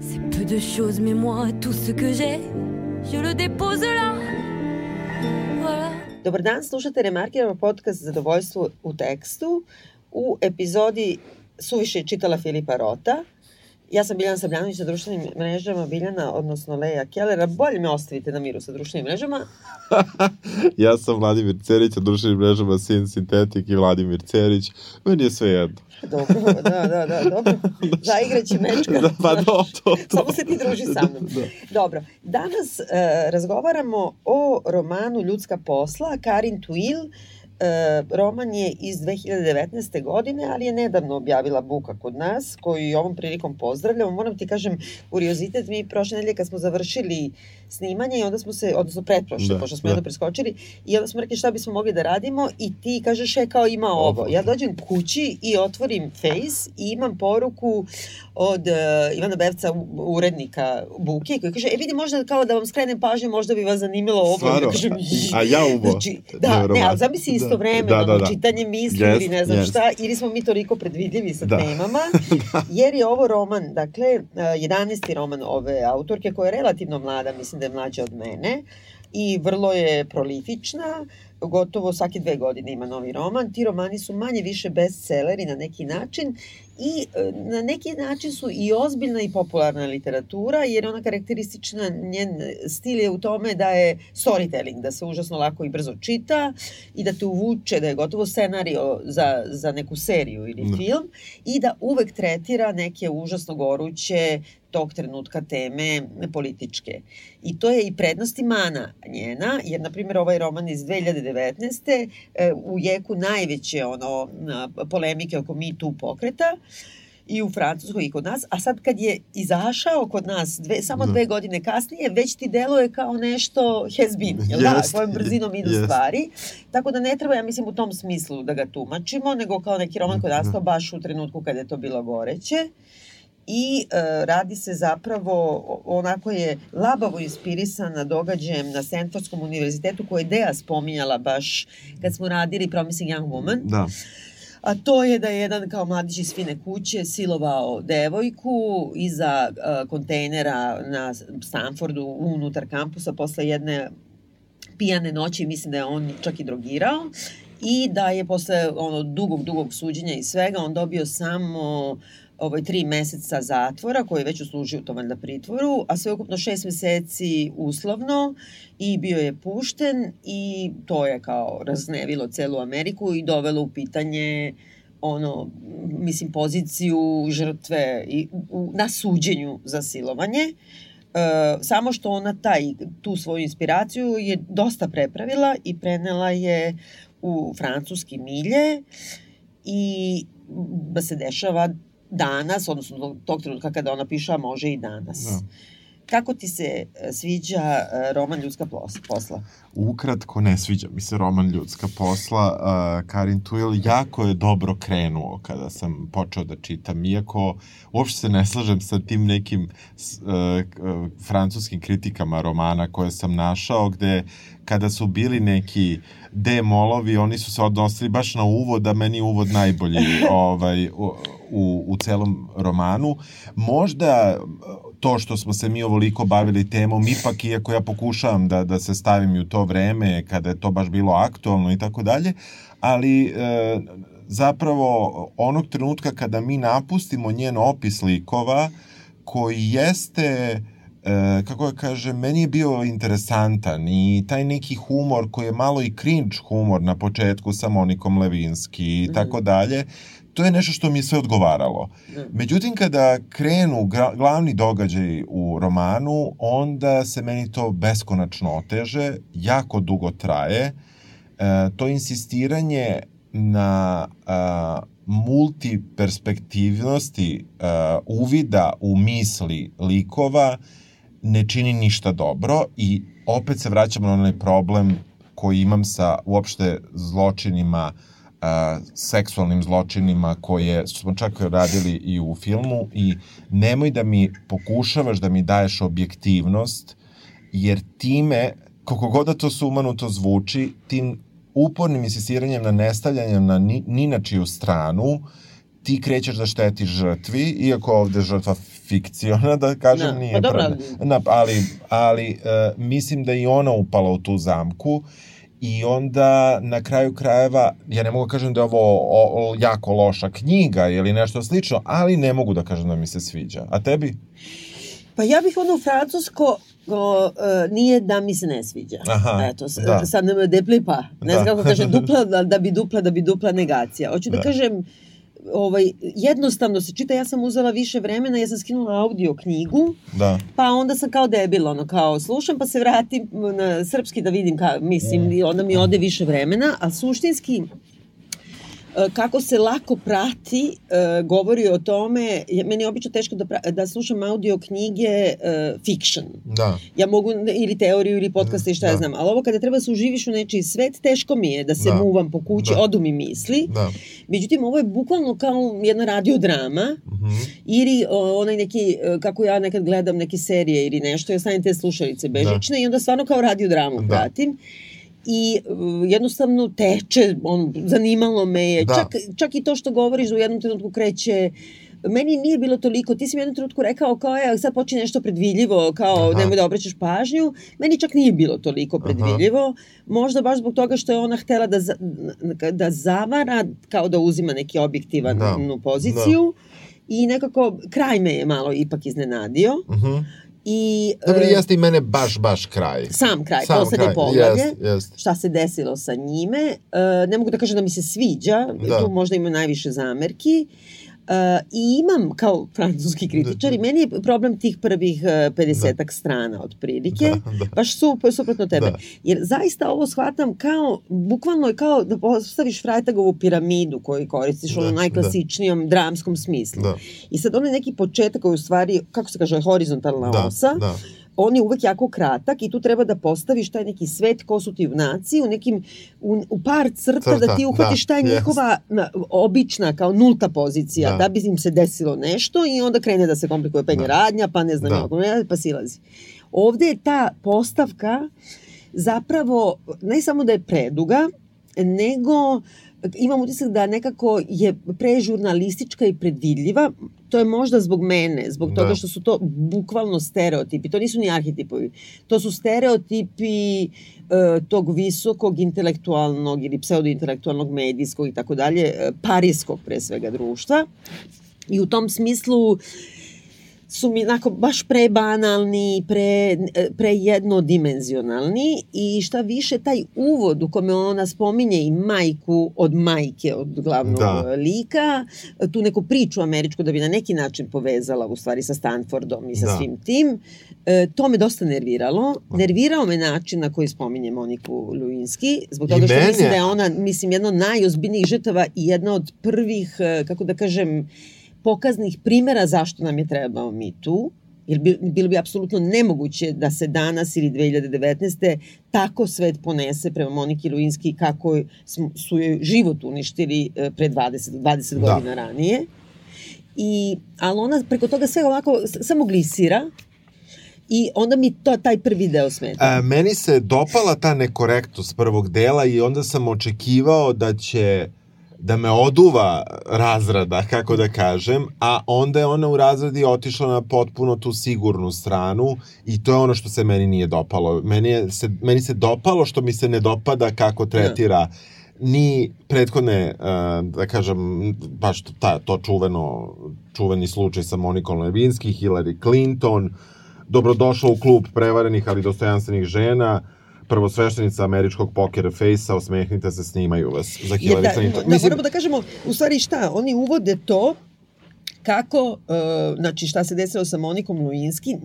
C'est peu de choses, mais moi, tout ce que j'ai, je le dépose là. Voilà. Dobar dan, slušate Remarkiramo podcast Zadovoljstvo u tekstu. U epizodi suviše čitala Filipa Rota. Ja sam Biljana Sabljanović sa društvenim mrežama, Biljana, odnosno Leja Kellera. Bolje me ostavite na miru sa društvenim mrežama. ja sam Vladimir Cerić, sa društvenim mrežama Sin Sintetik i Vladimir Cerić. Meni je sve jedno. Dobro, da, da, da, dobro. Zaigraće mečka. Da, pa do, to, to. Samo se ti druži sa mnom. Da. Dobro. Danas uh, razgovaramo o romanu Ljudska posla, Karin Tuil, E, roman je iz 2019. godine, ali je nedavno objavila Buka kod nas, koju i ovom prilikom pozdravljamo. Moram ti kažem, kuriozitet, mi prošle nedelje kad smo završili snimanje i onda smo se, odnosno pretprošle, da, pošto smo da. jedno preskočili, i onda smo rekli šta bismo mogli da radimo i ti kažeš, e, kao ima ovo. Ja dođem kući i otvorim Face i imam poruku od uh, Ivana Bevca, urednika Buke, koji kaže, e vidi, možda kao da vam skrenem pažnju, možda bi vas zanimalo ovo. Stvarno? Ja kažem, A ja ubo. Znači, da, ne, ali zamisli isto da. vreme, da, da, da. čitanje misli yes, ili ne znam yes. šta, ili smo mi toliko predvidljivi sa da. temama, da. jer je ovo roman, dakle, 11. roman ove autorke, koja je relativno mlada, mislim da je mlađa od mene, i vrlo je prolifična, gotovo svake dve godine ima novi roman. Ti romani su manje više bestselleri na neki način i e, na neki način su i ozbiljna i popularna literatura, jer ona karakteristična, njen stil je u tome da je storytelling, da se užasno lako i brzo čita i da te uvuče, da je gotovo scenario za, za neku seriju ili da. film i da uvek tretira neke užasno goruće tog trenutka teme političke. I to je i prednost i mana njena, jer, na primjer, ovaj roman iz 2019. E, u jeku najveće ono, polemike oko Me Too pokreta, i u Francuskoj i kod nas, a sad kad je izašao kod nas dve, samo da. dve godine kasnije, već ti deluje kao nešto has been, jel da? Svojom brzinom idu yes. stvari. Tako da ne treba, ja mislim, u tom smislu da ga tumačimo, nego kao neki roman koji je nastao baš u trenutku kada je to bilo goreće i e, radi se zapravo, onako je labavo inspirisana događajem na Stanfordskom univerzitetu koje je Dea spominjala baš kad smo radili Promising Young Woman. Da. A to je da je jedan kao mladić iz fine kuće silovao devojku iza uh, kontejnera na Stanfordu unutar kampusa posle jedne pijane noći, mislim da je on čak i drogirao i da je posle ono dugog, dugog suđenja i svega on dobio samo uh, ovaj, tri meseca zatvora, koji već uslužio to valjda pritvoru, a sve ukupno šest meseci uslovno i bio je pušten i to je kao raznevilo celu Ameriku i dovelo u pitanje ono, mislim, poziciju žrtve i, u, na suđenju za silovanje. E, samo što ona taj, tu svoju inspiraciju je dosta prepravila i prenela je u francuski milje i da se dešava danas, odnosno tog trenutka kada ona piše, a može i danas. Da. Kako ti se e, sviđa e, roman Ljudska posla? Ukratko ne sviđa mi se roman Ljudska posla. Uh, Karin Tuil jako je dobro krenuo kada sam počeo da čitam, iako uopšte se ne slažem sa tim nekim uh, francuskim kritikama romana koje sam našao, gde kada su bili neki demolovi, oni su se odnosili baš na uvod, da meni uvod najbolji ovaj, u, u, u celom romanu. Možda to što smo se mi ovoliko bavili temom, ipak iako ja pokušavam da, da se stavim u to vreme kada je to baš bilo aktualno i tako dalje, ali e, zapravo onog trenutka kada mi napustimo njen opis likova koji jeste e, kako ga kaže, meni je bio interesantan i taj neki humor koji je malo i cringe humor na početku sa Monikom Levinski i mm. tako dalje, to je nešto što mi je sve odgovaralo. Da. Međutim, kada krenu glavni događaj u romanu, onda se meni to beskonačno oteže, jako dugo traje. E, to insistiranje na a, multiperspektivnosti a, uvida u misli likova ne čini ništa dobro i opet se vraćamo na onaj problem koji imam sa uopšte zločinima a, seksualnim zločinima koje smo čak radili i u filmu i nemoj da mi pokušavaš da mi daješ objektivnost jer time, koliko god da to sumanuto zvuči, tim upornim insistiranjem na nestavljanjem na ni, ni na čiju stranu, ti krećeš da štetiš žrtvi, iako ovde žrtva fikciona, da kažem, no, nije pa dobro, na, ali, ali uh, mislim da i ona upala u tu zamku i onda na kraju krajeva, ja ne mogu da kažem da je ovo o, o, jako loša knjiga ili nešto slično, ali ne mogu da kažem da mi se sviđa. A tebi? Pa ja bih ono francusko o, uh, nije da mi se ne sviđa. Aha, Eto, da. sad ne me deplipa. Ne znam da. kako kaže, dupla da, da bi dupla, da bi dupla negacija. Hoću da, da kažem, ovaj, jednostavno se čita, ja sam uzela više vremena, ja sam skinula audio knjigu, da. pa onda sam kao debil, ono, kao slušam, pa se vratim na srpski da vidim, ka, mislim, mm. onda mi ode više vremena, a suštinski, kako se lako prati, e, govori o tome, meni je obično teško da, da slušam audio knjige uh, fiction. Da. Ja mogu, ili teoriju, ili podcaste, šta da. ja znam, ali ovo kada treba se uživiš u nečiji svet, teško mi je da se da. muvam po kući, da. odu mi misli. Da. Međutim, ovo je bukvalno kao jedna radiodrama, uh mhm. -huh. ili onaj neki, kako ja nekad gledam neke serije ili nešto, ja stavim te slušalice bežične da. i onda stvarno kao radiodramu da. pratim i uh, jednostavno teče, on, zanimalo me je, da. čak, čak i to što govoriš u jednom trenutku kreće meni nije bilo toliko, ti si mi u jednom trenutku rekao kao je, sad počne nešto predvidljivo, kao Aha. nemoj da obraćaš pažnju, meni čak nije bilo toliko predvidljivo, Aha. možda baš zbog toga što je ona htela da, da zavara, kao da uzima neki objektivan da. poziciju da. i nekako kraj me je malo ipak iznenadio. Uh. -huh. I, Dobro, uh, jeste i mene baš, baš kraj. Sam kraj, sam poslednje poglavlje. Jest, jest. Šta se desilo sa njime. Uh, ne mogu da kažem da mi se sviđa, da. tu možda ima najviše zamerki. Uh, I imam kao francuski kritičar i da, da. meni je problem tih prvih uh, 50 da. strana otprilike, da, da. baš su, suprotno tebe. Da. Jer zaista ovo shvatam kao, bukvalno je kao da postaviš Frajtagovu piramidu koju koristiš da, u najklasičnijom da. dramskom smislu. Da. I sad onaj neki početak koji u stvari, kako se kaže, horizontalna da, osa, da on je uvek jako kratak i tu treba da postaviš taj neki svet, ko su ti junaci, u nekim, u, u par crta, crta da ti uhvatiš da, taj njihova na, obična, kao nulta pozicija, da. da bi im se desilo nešto i onda krene da se komplikuje penje da. radnja, pa ne znam, da. ne, pa silazi. Ovde je ta postavka zapravo, ne samo da je preduga, nego imam utisak da nekako je prežurnalistička i predvidljiva. To je možda zbog mene, zbog da. toga što su to bukvalno stereotipi. To nisu ni arhetipovi. To su stereotipi e, tog visokog intelektualnog ili pseudointelektualnog medijskog i tako dalje, e, parijskog pre svega društva. I u tom smislu uh, su mi onako baš prebanalni, pre, prejednodimenzionalni i šta više taj uvod u kome ona spominje i majku od majke, od glavnog da. lika, tu neku priču američku da bi na neki način povezala u stvari sa Stanfordom i sa da. svim tim, e, to me dosta nerviralo. Nervirao me način na koji spominje Moniku Luinski, zbog toga što mislim da je ona, mislim, jedna od najozbiljnijih žrtava i jedna od prvih, e, kako da kažem, pokaznih primera zašto nam je trebao mi tu, jer bi, bilo bi apsolutno nemoguće da se danas ili 2019. tako svet ponese prema Moniki Luinski kako su joj život uništili e, pre 20, 20 da. godina ranije. I, ali ona preko toga sve ovako samo glisira i onda mi to taj prvi deo smeta. A, e, meni se dopala ta nekorektnost prvog dela i onda sam očekivao da će da me oduva razrada, kako da kažem, a onda je ona u razradi otišla na potpuno tu sigurnu stranu i to je ono što se meni nije dopalo. Meni, je, se, meni se dopalo što mi se ne dopada kako tretira ni prethodne, uh, da kažem, baš ta, to čuveno, čuveni slučaj sa Monikom Levinski, Hillary Clinton, dobrodošla u klub prevarenih ali dostojanstvenih žena, prvosveštenica američkog poker face-a, osmehnite se, snimaju vas za Hillary da, Clinton. Da, Mislim, moramo da kažemo, u stvari šta, oni uvode to kako, uh, znači šta se desilo sa Monikom Luinski,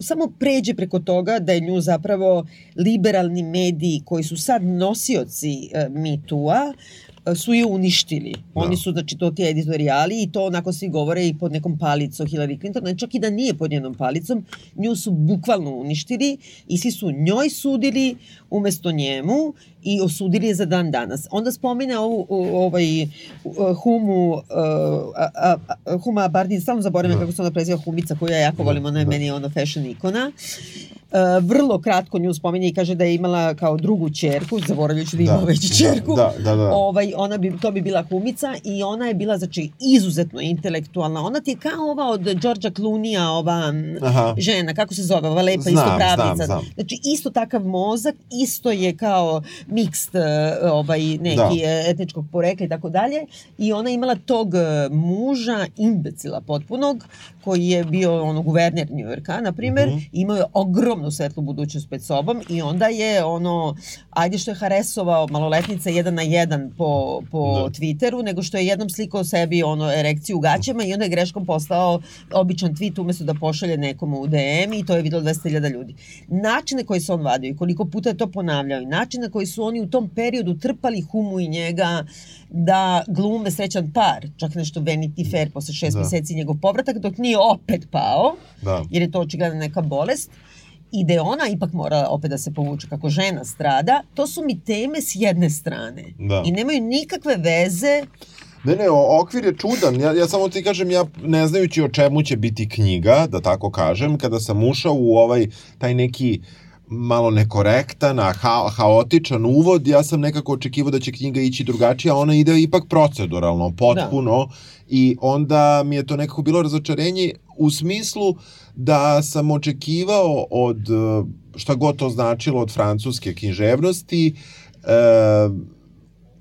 samo pređe preko toga da je nju zapravo liberalni mediji koji su sad nosioci uh, MeToo-a su je uništili. Da. Oni su, znači, to ti editorijali i to onako svi govore i pod nekom palicom Hillary Clinton, čak i da nije pod njenom palicom, nju su bukvalno uništili i svi su njoj sudili umesto njemu i osudili je za dan danas. Onda spomene ovu, ovaj, Humu, uh, a, a, Huma Bardin, samo zaboravim da. kako se ona preziva Humica, koju ja jako da, volim, ona je da. meni ono fashion ikona. Vrlo kratko nju spominje i kaže da je imala kao drugu čerku, zaboravljajući da ima da, već čerku. Da, da, da. Ovaj, ona bi, to bi bila kumica i ona je bila znači, izuzetno intelektualna. Ona ti je kao ova od Đorđa Klunija, ova Aha. žena, kako se zove, ova lepa znam, isto pravnica. Znam, znam. Znači isto takav mozak, isto je kao mikst ovaj, neki da. etničkog porekla i tako dalje. I ona imala tog muža, imbecila potpunog, koji je bio ono, guverner Njujorka, na primer, uh mhm. -huh. imao je ogromnu svetlu budućnost pred sobom i onda je ono, ajde što je haresovao maloletnica jedan na jedan po, po da. Twitteru, nego što je jednom slikao sebi ono, erekciju u gaćama i onda je greškom postao običan tweet umesto da pošalje nekomu u DM i to je videlo 200.000 ljudi. Načine koji se on vadio i koliko puta je to ponavljao i načine koji su oni u tom periodu trpali humu i njega da glume srećan par, čak nešto Vanity Fair posle šest da. meseci njegov povratak, dok nije opet pao, da. jer je to očigledno neka bolest i da ona ipak mora opet da se povuče kako žena strada, to su mi teme s jedne strane. Da. I nemaju nikakve veze Ne, ne, okvir je čudan. Ja, ja samo ti kažem, ja ne znajući o čemu će biti knjiga, da tako kažem, kada sam ušao u ovaj, taj neki malo nekorektan, a ha, haotičan uvod, ja sam nekako očekivao da će knjiga ići drugačije, a ona ide ipak proceduralno, potpuno, da. i onda mi je to nekako bilo razočarenje u smislu da sam očekivao od, šta god to značilo, od francuske književnosti, e,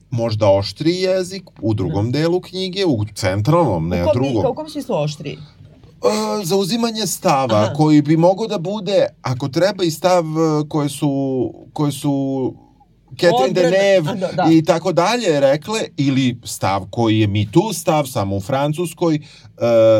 možda oštri jezik u drugom da. delu knjige, u centralnom, ne u kom, drugom. U kom smislu oštri? Uh, zauzimanje stava Aha. koji bi mogao da bude ako treba i stav e, koje su koje su Catherine Deneuve da, da. i tako dalje rekle, ili stav koji je mi tu stav, samo u Francuskoj, uh,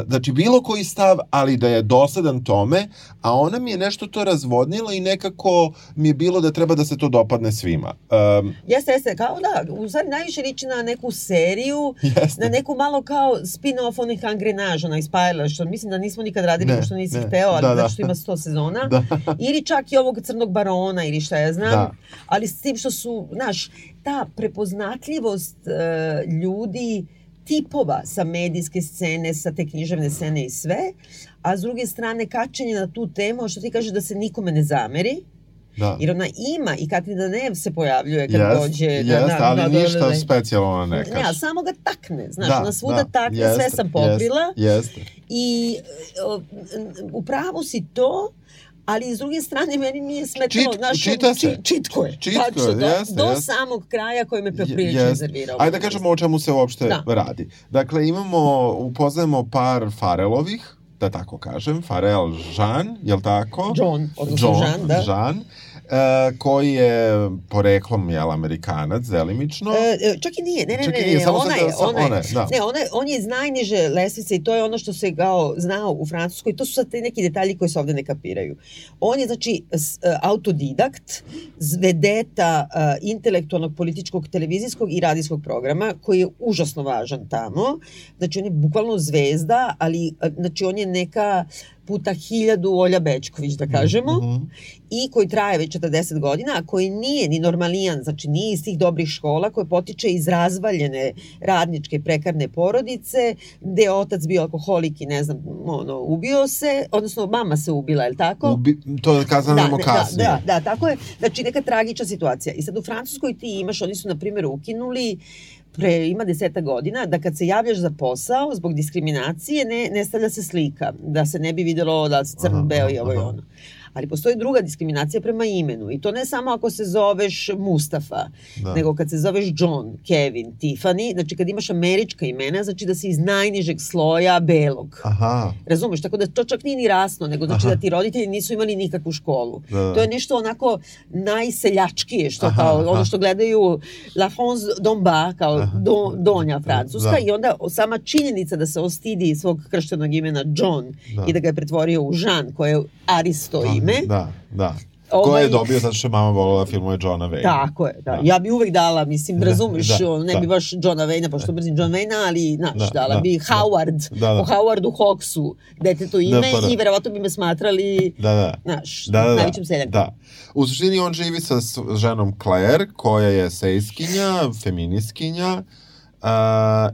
znači bilo koji stav, ali da je dosadan tome, a ona mi je nešto to razvodnila i nekako mi je bilo da treba da se to dopadne svima. Um, jeste, jeste, kao da, u stvari najviše liči na neku seriju, jeste. na neku malo kao spin-off onih angrenaža, onaj Spajler, što mislim da nismo nikad radili, ne, pošto nisi ne. hteo, ali da, da. što ima 100 sezona, da. ili čak i ovog crnog barona, ili šta ja znam, da. ali s tim što su, znaš, ta prepoznatljivost uh, ljudi, tipova sa medijske scene, sa te književne scene i sve, a s druge strane kačenje na tu temu, što ti kaže da se nikome ne zameri, Da. Jer ona ima i Katrina Nev se pojavljuje kad yes, dođe. Yes, na, na, ali na, ništa na, specijalno ona ne kaže. Ja, samo ga takne, znaš, da, ona svuda da, takne, jeste, sve sam pokrila. Jeste, jeste. I u pravu si to, ali s druge strane meni nije smetalo Čit, naš čita se. Či, čitko je. Čitko tačno, je, jeste, do, do jeste. samog kraja koji me poprilično rezervirao. Ajde da kažemo o čemu se uopšte da. radi. Dakle, imamo, upoznajemo par Farelovih, da tako kažem, Farel Jean, jel tako? John, odnosno John, Jean, da. Jean e, koji je poreklom jel Amerikanac delimično. E, e, čak i nije, ne ne čak ne, nije, samo ona, je, ona, ona, da. ne, ona, on je iz najniže lestvice i to je ono što se kao znao u Francuskoj, to su sad te neki detalji koji se ovde ne kapiraju. On je znači e, autodidakt, zvedeta uh, intelektualnog, političkog, televizijskog i radijskog programa koji je užasno važan tamo. Znači on je bukvalno zvezda, ali znači on je neka puta hiljadu Olja Bečković, da kažemo, mm -hmm. i koji traje već 40 godina, a koji nije ni normalijan, znači nije iz tih dobrih škola, koje potiče iz razvaljene radničke prekarne porodice, gde je otac bio alkoholik i ne znam, ono, ubio se, odnosno mama se ubila, je li tako? Ubi, to je kazano da, kasnije. Da, da, da, tako je. Znači, neka tragična situacija. I sad u Francuskoj ti imaš, oni su, na primjer, ukinuli pre ima deseta godina, da kad se javljaš za posao zbog diskriminacije ne, ne stavlja se slika, da se ne bi videlo da si crn, beo i ovo i ono ali postoji druga diskriminacija prema imenu i to ne samo ako se zoveš Mustafa, da. nego kad se zoveš John, Kevin, Tiffany, znači kad imaš američka imena, znači da si iz najnižeg sloja belog. Aha. Razumeš, tako da to čak nije ni rasno, nego znači Aha. da ti roditelji nisu imali nikakvu školu. Da, da. To je nešto onako najseljačkije, što Aha. kao ono što gledaju La France d'Omba, kao do, donja francuska da. i onda sama činjenica da se ostidi svog krštenog imena John da. i da ga je pretvorio u Jean, koje je Aristo da. ime, Da, da. Ovaj, Ko je dobio zato što je mama volila filmove Johna Wayne. Tako je, da. da. Ja bi uvek dala, mislim, da, razumeš, da, ne da. bi baš Johna Wayne, pošto mrzim John Wayne, ali, znaš, da, dala da, bi da. Howard, da, da. o Howardu Hawksu, detetu ime, da, pa da. i verovatno bi me smatrali, da, da. znaš, da, da, najvećim seljakom. Da. U suštini on živi sa ženom Claire, koja je sejskinja, feminiskinja, Uh,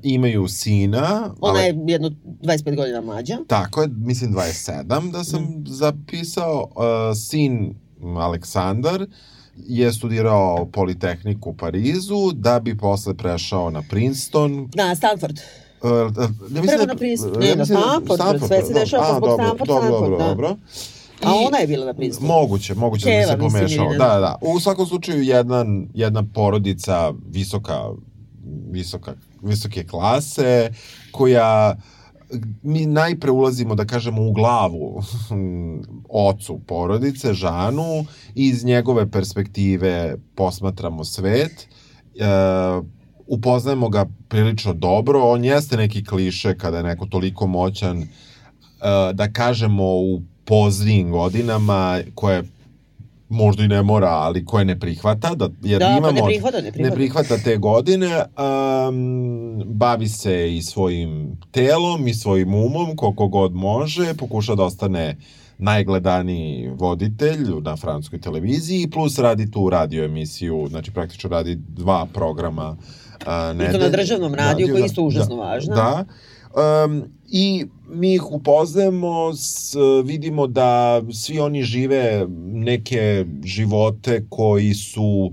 imaju sina. Ona je jedno 25 godina mlađa. Tako je, mislim 27 da sam mm. zapisao. Uh, sin Aleksandar je studirao Politehniku u Parizu, da bi posle prešao na Princeton. Na Stanford. Uh, ne mislim Prvo na Princeton, ne, na Stanford, Stanford, sve se dešava zbog Stanford, dobro, Stanford, dobro, da. dobro. A ona je bila na Princeton. Moguće, moguće Keva, da bi se pomešao. Da, da, da. U svakom slučaju jedan, jedna porodica visoka, visoka, visoke klase, koja mi najpre ulazimo, da kažemo, u glavu ocu porodice, Žanu, i iz njegove perspektive posmatramo svet, e, upoznajemo ga prilično dobro, on jeste neki kliše kada je neko toliko moćan, e, da kažemo u poznim godinama, koje možda i ne mora, ali koje ne prihvata, da, jer da, imamo, pa ne prihvata, ne prihvata. ne prihvata te godine, um, bavi se i svojim telom i svojim umom, koliko god može, pokuša da ostane najgledaniji voditelj na francuskoj televiziji, plus radi tu radio emisiju, znači praktično radi dva programa uh. I to na državnom radiju, koji je isto užasno da, važno. Da, um, i mi ih upoznajemo, s, vidimo da svi oni žive neke živote koji su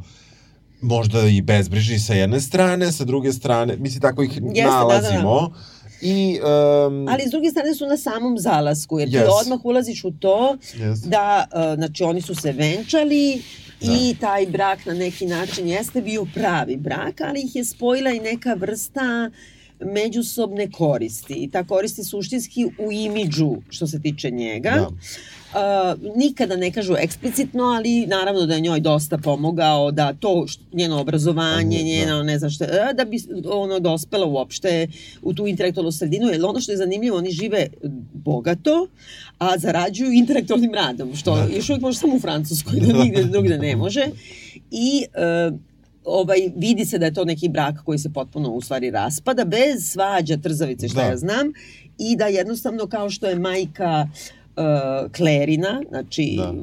možda i bezbrižni sa jedne strane, sa druge strane, mislim tako ih Jeste, nalazimo. Da, da, da. I, um, Ali s druge strane su na samom zalasku, jer yes. ti odmah ulaziš u to yes. da, uh, znači oni su se venčali da. i taj brak na neki način jeste bio pravi brak, ali ih je spojila i neka vrsta uh, međusobne koristi i ta koristi suštinski u imidžu što se tiče njega. Da. Uh, nikada ne kažu eksplicitno, ali naravno da je njoj dosta pomogao da to što, njeno obrazovanje, da. njeno ne znam šta, da bi ono dospela uopšte u tu intelektualnu sredinu, jer ono što je zanimljivo, oni žive bogato, a zarađuju intelektualnim radom, što da. još uvijek može samo u Francuskoj, da nigde drugde ne može. I uh, ovaj, vidi se da je to neki brak koji se potpuno u stvari raspada, bez svađa, trzavice, šta da. ja znam, i da jednostavno kao što je majka uh, Klerina, znači da.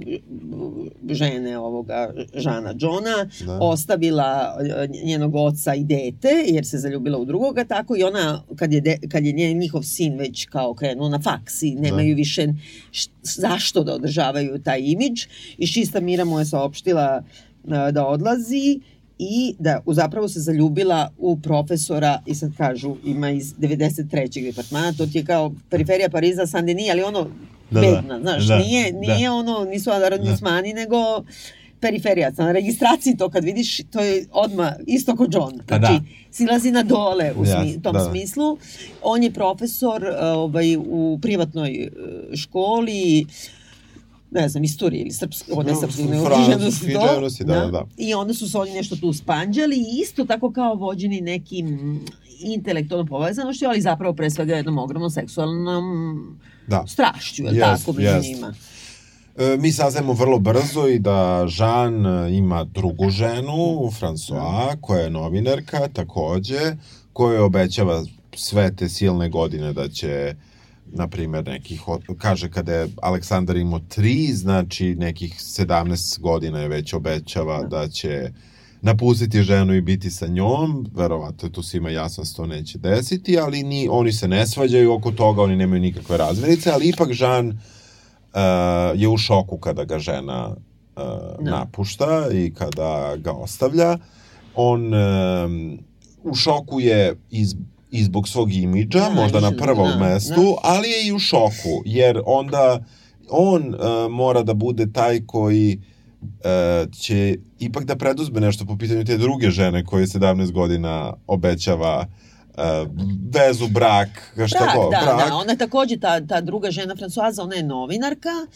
žene ovoga Žana Johna, da. ostavila uh, njenog oca i dete, jer se zaljubila u drugoga, tako i ona, kad je, de, kad je njen, njihov sin već kao krenuo na faks i nemaju da. više š, zašto da održavaju taj imidž, i Šista Mira mu je saopštila uh, da odlazi, i da zapravo se zaljubila u profesora i sad kažu ima iz 93. departmana, to ti je kao periferija Pariza, Saint-Denis, ali ono da, da. bedna, da, znaš, da, nije, nije da. ono, nisu aranjismani, da. nego periferija, na registraciji to kad vidiš, to je odma isto kao John. Pa znači, da. silazi na dole u smi, tom da. smislu. On je profesor ovaj, u privatnoj uh, školi, uh, ne znam, istorije ili srpsko, ne srpsko, nego književnosti, književnosti, da, da, da. I onda su se oni nešto tu spanđali i isto tako kao vođeni nekim intelektualnom povezanošću, ali zapravo pre svega jednom ogromnom seksualnom da. strašću, je yes, tako, među yes. njima. E, mi saznajemo vrlo brzo i da Jean ima drugu ženu, François, koja je novinarka takođe, koja obećava sve te silne godine da će uh, na primjer, nekih, kaže kada je Aleksandar imao tri, znači nekih 17 godina je već obećava da će napustiti ženu i biti sa njom, verovatno tu svima jasno se to neće desiti, ali ni, oni se ne svađaju oko toga, oni nemaju nikakve razmirice, ali ipak Žan uh, je u šoku kada ga žena uh, no. napušta i kada ga ostavlja. On uh, u šoku je iz i zbog svog imidža, da, možda na prvom da, mestu, da. ali je i u šoku, jer onda on uh, mora da bude taj koji uh, će ipak da preduzme nešto po pitanju te druge žene koje 17 godina obećava uh, vezu, brak, šta brak, ko, da, brak. Da, ona je takođe ta, ta druga žena Francoaza, ona je novinarka,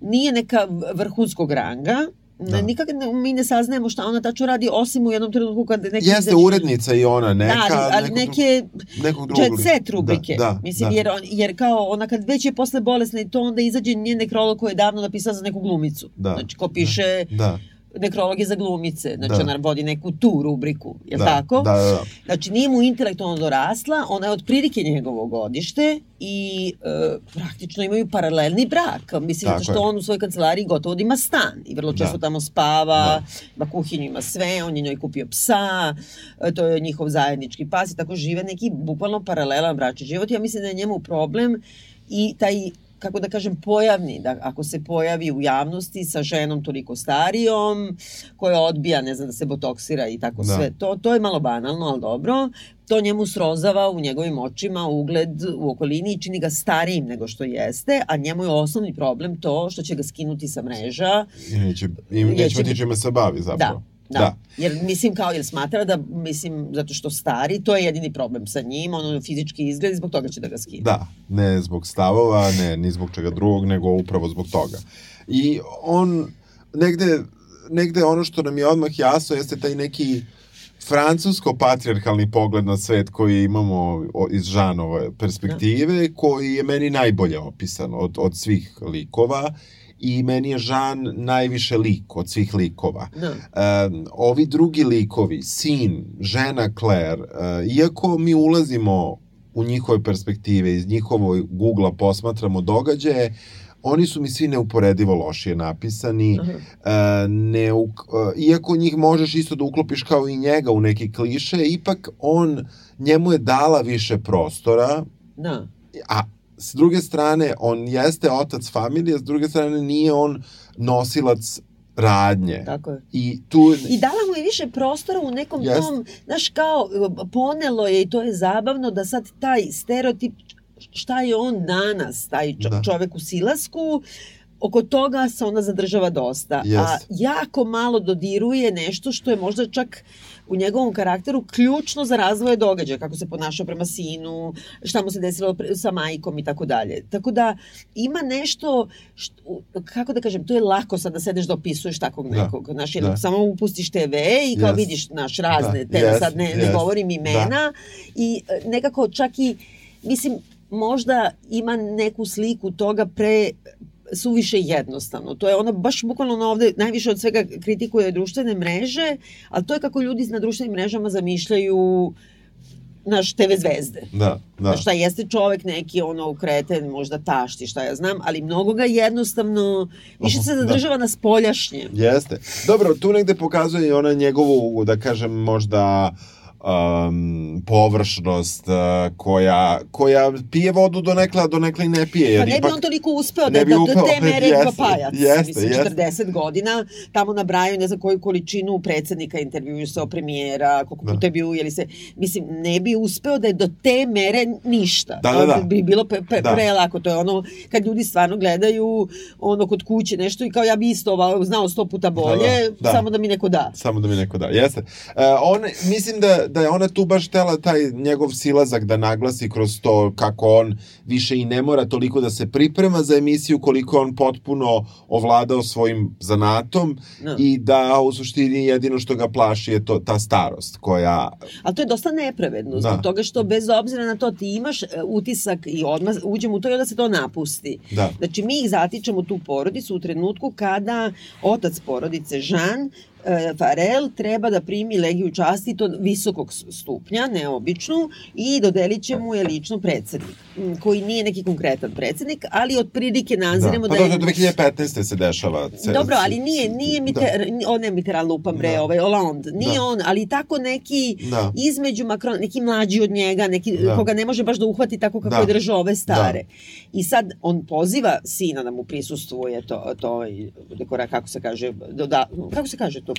nije neka vrhunskog ranga, Da. Nikak ne, mi ne saznajemo šta ona tačno radi, osim u jednom trenutku kad neki... Jeste izađe... urednica i ona, neka... Da, ali, neke nekog drugog, jet set da, rubrike. Da, da, Mislim, da. Jer, on, jer kao ona kad već je posle bolesna i to onda izađe njen nekrolog koji je davno napisao za neku glumicu. Da. Znači, ko piše... Da. da nekrolog je za glumice, znači da. ona vodi neku tu rubriku, je da, tako? Da, da, da. Znači nije mu intelektualno dorasla, ona je otprilike njegovo godište i e, praktično imaju paralelni brak. Mislim, tako zato što je. on u svojoj kancelariji gotovo da ima stan i vrlo često da. tamo spava, da. ima kuhinju, ima sve, on je njoj kupio psa, e, to je njihov zajednički pas i tako žive neki bukvalno paralelan bračni život. Ja mislim da je njemu problem i taj kako da kažem, pojavni, da ako se pojavi u javnosti sa ženom toliko starijom, koja odbija, ne znam, da se botoksira i tako da. sve, to, to je malo banalno, ali dobro, to njemu srozava u njegovim očima ugled u okolini i čini ga starijim nego što jeste, a njemu je osnovni problem to što će ga skinuti sa mreža. I neće, i neće biti čime se bavi zapravo. Da, Da. da. Jer mislim kao, jer smatra da, mislim, zato što stari, to je jedini problem sa njim, ono fizički izgled, zbog toga će da ga skine. Da, ne zbog stavova, ne, ni zbog čega drugog, nego upravo zbog toga. I on, negde, negde ono što nam je odmah jasno jeste taj neki francusko-patriarkalni pogled na svet koji imamo iz Žanove perspektive, da. koji je meni najbolje opisan od, od svih likova i meni je Žan najviše lik od svih likova. No. Da. Uh, ovi drugi likovi, sin, žena Claire, uh, iako mi ulazimo u njihove perspektive, iz njihovoj Google-a posmatramo događaje, oni su mi svi neuporedivo lošije napisani. Uh -huh. uh, ne, uh, iako njih možeš isto da uklopiš kao i njega u neki kliše, ipak on, njemu je dala više prostora. Da. A s druge strane, on jeste otac familije, s druge strane nije on nosilac radnje. Tako je. I, tu... I dala mu je više prostora u nekom jest. tom, znaš, kao, ponelo je i to je zabavno da sad taj stereotip šta je on danas, taj čo, da. čovek u silasku, oko toga se ona zadržava dosta. Yes. A jako malo dodiruje nešto što je možda čak u njegovom karakteru ključno za razvoj događaja, kako se ponašao prema sinu, šta mu se desilo sa majkom i tako dalje. Tako da ima nešto, što, kako da kažem, to je lako sad da sedeš da opisuješ takvog da. nekog. Znaš, da. samo upustiš TV i kao yes. vidiš naš razne, da. te yes. sad ne, yes. ne govorim imena da. i e, nekako čak i, mislim, možda ima neku sliku toga pre suviše jednostavno. To je ono baš bukvalno ono ovde najviše od svega kritikuje društvene mreže, ali to je kako ljudi na društvenim mrežama zamišljaju naš TV zvezde. Da, da. Šta jeste čovek neki ono ukreten, možda tašti, šta ja znam, ali mnogo ga jednostavno više se da. zadržava da. na spoljašnje. Jeste. Dobro, tu negde pokazuje i ona njegovu, da kažem, možda uh, um, površnost uh, koja, koja pije vodu do nekla, do nekla i ne pije. Jer pa ne ipak, bi on toliko uspeo da, da do te mere jeste, papajac. Jeste, Mislim, jeste. 40 godina, tamo nabraju ne znam koju količinu predsednika intervjuju se o premijera, koliko da. puta je bio, jeli se, mislim, ne bi uspeo da je do te mere ništa. Da, da, da. Bi bilo pre, pre, da. prelako, to je ono, kad ljudi stvarno gledaju ono kod kuće nešto i kao ja bi isto ovo, znao sto puta bolje, da, da, da. samo da mi neko da. Samo da mi neko da, jeste. Uh, on, mislim da, da je ona tu baš tela taj njegov silazak da naglasi kroz to kako on više i ne mora toliko da se priprema za emisiju koliko on potpuno ovladao svojim zanatom no. Da. i da u suštini jedino što ga plaši je to ta starost koja... Ali to je dosta nepravedno zbog da. toga što bez obzira na to ti imaš e, utisak i odmah uđemo u to i onda se to napusti. Da. Znači mi ih zatičemo tu porodicu u trenutku kada otac porodice Jean E, Farel treba da primi legiju časti to visokog stupnja, neobičnu, i dodelit će mu je lično predsednik, koji nije neki konkretan predsednik, ali od prilike naziremo da, pa da je... Pa do 2015. se dešava. Ce, Dobro, ali nije, nije Miter, da. on je Mitterrand lupam bre, da. ovaj Hollande, nije da. on, ali tako neki da. između Macron, neki mlađi od njega, neki da. koga ne može baš da uhvati tako kako da. je držao ove stare. Da. I sad on poziva sina da mu prisustvuje to, to kako se kaže, da, kako se kaže to?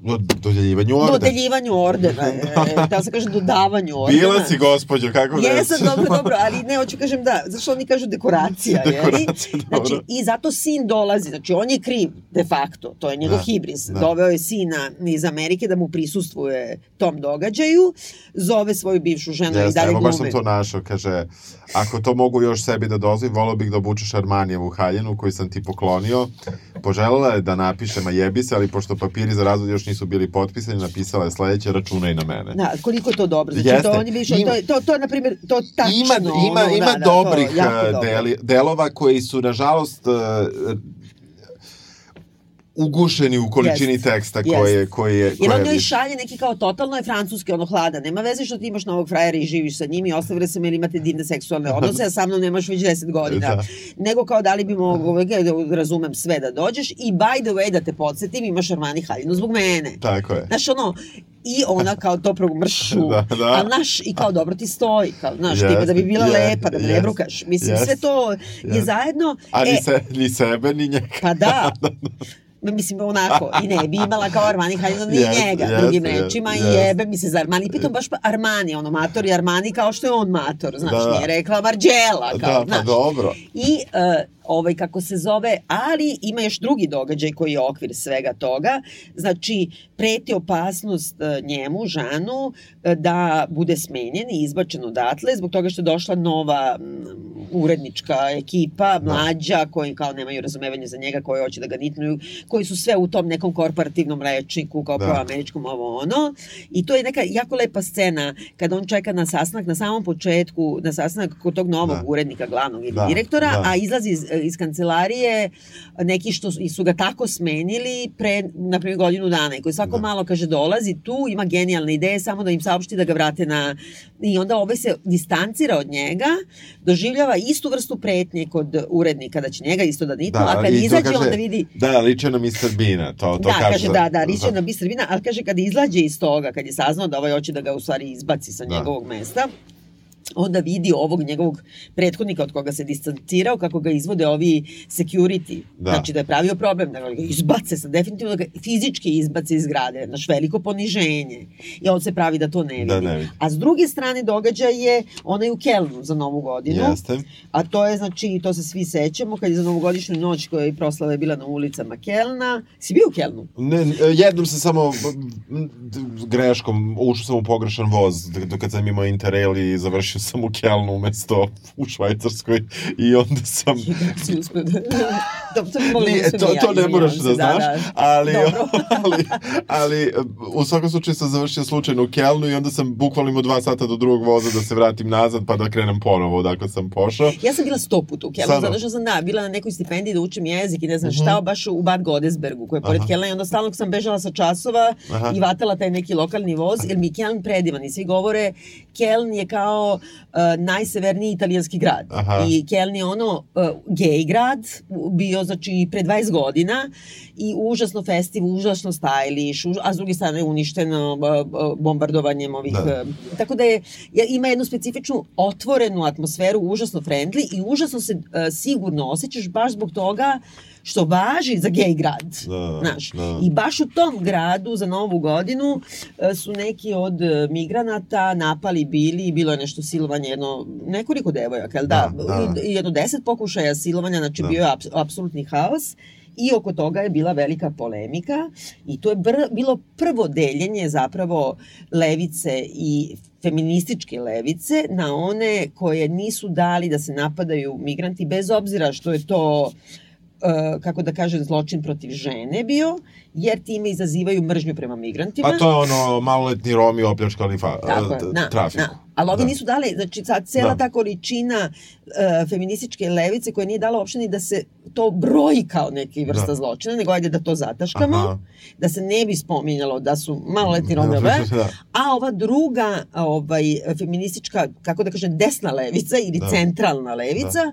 Do, dodeljivanju ordena. Dodeljivanju ordena, da. da se kaže dodavanju ordena. Bila si gospođo, kako ne Jesam, dobro, dobro, ali ne, hoću kažem da, zašto oni kažu dekoracija, dekoracija jeli? Znači, i zato sin dolazi, znači on je kriv, de facto, to je njegov da, hibris. Da. Doveo je sina iz Amerike da mu prisustvuje tom događaju, zove svoju bivšu ženu Jeste, i dalje glume. baš sam to našao, kaže, ako to mogu još sebi da dozvim, volio bih da obučeš Armanijevu haljenu koju sam ti poklonio. Poželela je da napiše ma jebi se, ali pošto papiri za razvod još nisu bili potpisani, napisala je sledeće, računaj na mene. Da, koliko je to dobro. Znači, Jeste. to, on je više, ima, to, to, to, na primjer, to tačno. Ima, ima, ono, ima da, dobrih da, deli, delova koji su, nažalost, ugušeni u količini yes. teksta koje, yes. koje je... Jer on joj šalje neki kao totalno je francuski, ono hlada. Nema veze što ti imaš novog frajera i živiš sa njim i ostavili se ili imate divne seksualne odnose, a sa mnom nemaš već 10 godina. Da. Nego kao da li bi mogo, da razumem sve da dođeš i by the way da te podsjetim, imaš Armani haljinu zbog mene. Tako je. Znaš, ono, i ona kao to promršu. da, da. A naš, i kao dobro ti stoji, kao, znaš, yes, tipa da bi bila yes, lepa, da me yes, ne brukaš. Mislim, yes, sve to yes. je zajedno. A e, ni, se, ni sebe, ni njega. Pa da. mislim, onako, i ne bi imala kao Armani Haljina ni yes, njega, yes, drugim yes, rečima, yes. i jebe mi se za Armani, pitam baš pa Armani, ono, mator i Armani kao što je on mator, znaš, da. nije rekla Marđela, kao, da, pa znaš. dobro. I, uh, ovaj, kako se zove, ali ima još drugi događaj koji je okvir svega toga, znači, preti opasnost e, njemu, Žanu, e, da bude smenjen i izbačen odatle, zbog toga što je došla nova urednička ekipa, da. mlađa, koji kao nemaju razumevanje za njega, koji hoće da ga nitnuju, koji su sve u tom nekom korporativnom rečniku, kao da. pro-američkom ovo ono. I to je neka jako lepa scena kada on čeka na sastanak na samom početku, na sastanak kod tog novog da. urednika, glavnog ili da. direktora, da. a izlazi iz, iz kancelarije neki što su ga tako smenili pre, na primjer, godinu dana i koji svako da. malo kaže dolazi tu, ima genijalne ideje, samo da im saopšti da ga vrate na... I onda ovaj se distancira od njega, doživljava istu vrstu pretnje kod urednika, da će njega isto da nitnu, da, a kad izađe kaže, onda vidi... Da, liče na Mr. Bina, to, to da, kaže. kaže da, da, liče na Mr. Bina, ali kaže kad izađe iz toga, kad je saznao da ovaj hoće da ga u stvari izbaci sa da. njegovog mesta, onda vidi ovog njegovog prethodnika od koga se distancirao, kako ga izvode ovi security. Da. Znači da je pravio problem, da ga izbace, sa definitivno da ga fizički izbace iz grade, naš veliko poniženje. I on se pravi da to ne vidi. Da, ne vidi. A s druge strane događaj je onaj u Kelnu za Novu godinu. Jeste. A to je, znači, to se svi sećamo, kad je za novogodišnju noć koja je proslava je bila na ulicama Kelna. Si bio u Kelnu? Ne, jednom sam samo greškom, ušao sam u pogrešan voz, kad sam imao interrail i završio sam u Kelnu umesto u Švajcarskoj i onda sam... uspio da... to, Nije, to, to ne moraš da, da znaš, da, da. Ali, ali, ali u svakom slučaju sam završio slučajno u Kelnu i onda sam bukvalno imao dva sata do drugog voza da se vratim nazad pa da krenem ponovo odakle sam pošao. Ja sam bila sto puta u Kelnu, zato što sam da, bila na nekoj stipendiji da učim jezik i ne znam šta, mm -hmm. baš u Bad Godesbergu, koja je pored Kelna i onda stalno sam bežala sa časova Aha. i vatala taj neki lokalni voz, jer mi Keln predivan i svi govore Keln je kao uh, najseverniji italijanski grad. Aha. I Keln je ono uh, gej grad, bio znači pre 20 godina i užasno festiv, užasno stylish, a s druge strane uništeno uh, bombardovanjem ovih... Da. Uh, tako da je, ima jednu specifičnu otvorenu atmosferu, užasno friendly i užasno se uh, sigurno osjećaš baš zbog toga uh, što važi za gej grad. Da, znaš. Da. I baš u tom gradu za novu godinu e, su neki od e, migranata napali bili, bilo je nešto silovanje, jedno, nekoliko devojaka, jel da? da, da. Jedno deset pokušaja silovanja, znači da. bio je ap, apsolutni haos i oko toga je bila velika polemika i to je br, bilo prvo deljenje zapravo levice i feminističke levice na one koje nisu dali da se napadaju migranti bez obzira što je to Uh, kako da kažem, zločin protiv žene bio, jer time izazivaju mržnju prema migrantima. Pa to je ono maloletni Romi opljačkali fa, Tako, na, trafiku. Na. Ali ovi da. nisu dali, znači sad cela da. ta količina uh, feminističke levice koja nije dala uopšte ni da se to broji kao neki vrsta da. zločina, nego ajde da to zataškamo, Aha. da se ne bi spominjalo da su maloletni Romi, da, da. a ova druga ovaj, feministička, kako da kažem, desna levica ili da. centralna levica, da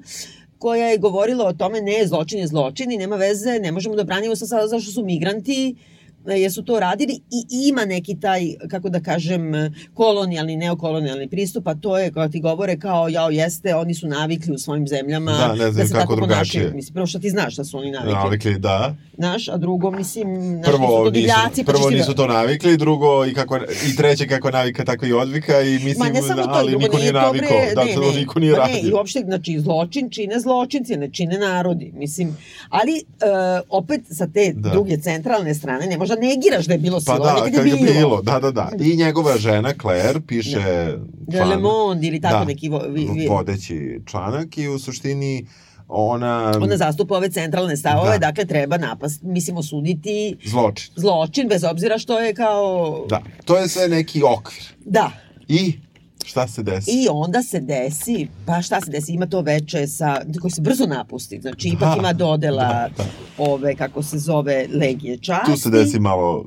koja je govorila o tome ne, zločin je zločin i nema veze, ne možemo da branimo sa sada zašto su migranti, jesu to radili i ima neki taj, kako da kažem, kolonijalni, neokolonijalni pristup, a to je, kao ti govore, kao, jao, jeste, oni su navikli u svojim zemljama da, ne znam da se kako tako drugačije. Ponašaju. Mislim, prvo što ti znaš šta su oni navikli. Navikli, da. Znaš, a drugo, mislim, znaš, prvo, su to divljaci. Nisu, pa prvo pa nisu to navikli, drugo, i, kako, i treće kako navika, tako i odvika i mislim, Ma, ne samo to, ali niko nije navikao, da ne, ne, niko nije radio. Ne, i uopšte, znači, zločin čine zločinci, ne čine narodi, mislim, ali uh, opet sa te da. druge centralne strane ne može možda negiraš da je bilo pa silovanje, da, kad je bilo. bilo. Da, da, da. I njegova žena, Claire, piše da. član, Le Monde ili tako da, neki vo, vi, vi. vodeći članak i u suštini ona... Ona zastupa ove centralne stavove, da. dakle treba napast, mislim, osuditi... Zločin. Zločin, bez obzira što je kao... Da, to je sve neki okvir. Da. I Šta se desi? I onda se desi, pa šta se desi, ima to veče sa, koji se brzo napusti, znači ipak da, ima dodela da, da. ove, kako se zove, legije časti. Tu se desi malo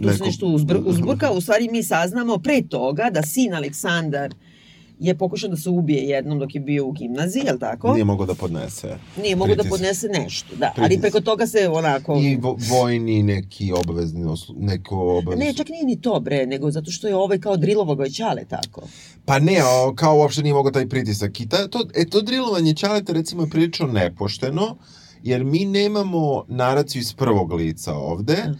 neko... Tu se nešto uzbr, uzburka, u stvari mi saznamo pre toga da sin Aleksandar je pokušao da se ubije jednom dok je bio u gimnaziji, je li tako? Nije mogao da podnese. Nije mogao da podnese nešto, da. Pritis. Ali preko toga se onako... I vo, vojni neki obavezni, neko obavezni... Ne, čak nije ni to, bre, nego zato što je ovaj kao drilovo čale, tako. Pa ne, o, kao uopšte nije mogao taj pritisak. I ta, to, e, to drilovanje čaleta recimo je prilično nepošteno, jer mi nemamo naraciju iz prvog lica ovde, da.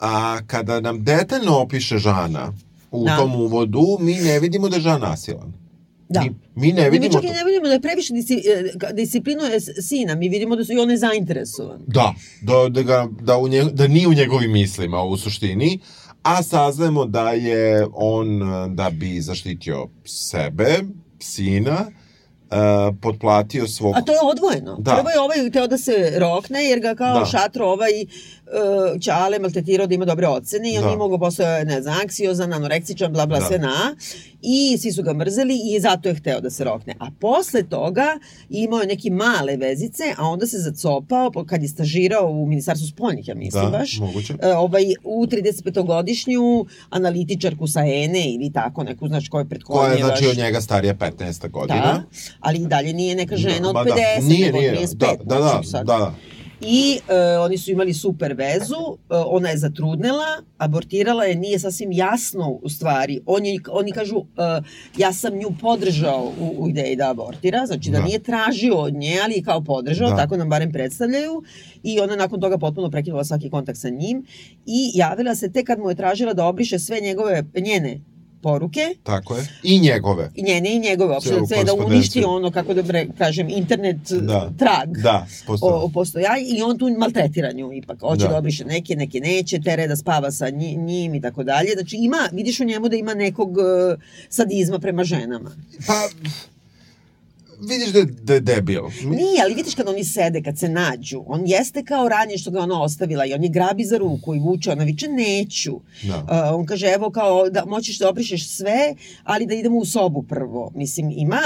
a kada nam detaljno opiše Žana u da. tom uvodu, mi ne vidimo da je Žan nasilan. Da. Mi, mi ne vidimo... Mi čak i ne vidimo da je previše e, disciplinuje sina, mi vidimo da su i one zainteresovan. Da, da, da, ga, da, u nje, da nije u njegovim mislima u suštini, a saznajemo da je on, da bi zaštitio sebe, sina, uh, potplatio svog... A to je odvojeno. Da. Prvo je ovaj teo da se rokne, jer ga kao da. šatro ovaj uh, Ćale maltetirao da ima dobre ocene i on da. nije mogao postao, ne znam, anksiozan, anoreksičan, bla, bla, da. sve na. I svi su ga mrzeli i zato je hteo da se rokne. A posle toga imao je neke male vezice, a onda se zacopao kad je stažirao u Ministarstvu spoljnih, ja mislim da, baš. Moguće. Uh, ovaj, u 35-godišnju analitičarku sa ENE ili tako, neku, znači, koja je pred Koja je, znači, od njega starija 15 godina. Da, ali i dalje nije neka žena da, od 50, da. nije, nego nije. 35. Da, da, da, da i uh, oni su imali super vezu, uh, ona je zatrudnela, abortirala je, nije sasvim jasno u stvari. Oni, oni kažu, uh, ja sam nju podržao u, u ideji da abortira, znači da, da nije tražio od nje, ali kao podržao, da. tako nam barem predstavljaju. I ona nakon toga potpuno prekinula svaki kontakt sa njim i javila se te kad mu je tražila da obriše sve njegove, njene poruke. Tako je. I njegove. I njene i njegove, uopšte sve da uništi ono, kako da bre, kažem, internet da. trag da, o, o postojanju i on tu maltretira nju ipak. Hoće da. da obriše neke, neke neće, tere da spava sa njim i tako dalje. Znači ima, vidiš u njemu da ima nekog uh, sadizma prema ženama. Pa, vidiš da je, da je debil. Nije, ali vidiš kad oni sede, kad se nađu, on jeste kao ranije što ga ona ostavila i on je grabi za ruku i vuče, ona viče neću. Da. Uh, on kaže, evo kao, da moćeš da obrišeš sve, ali da idemo u sobu prvo. Mislim, ima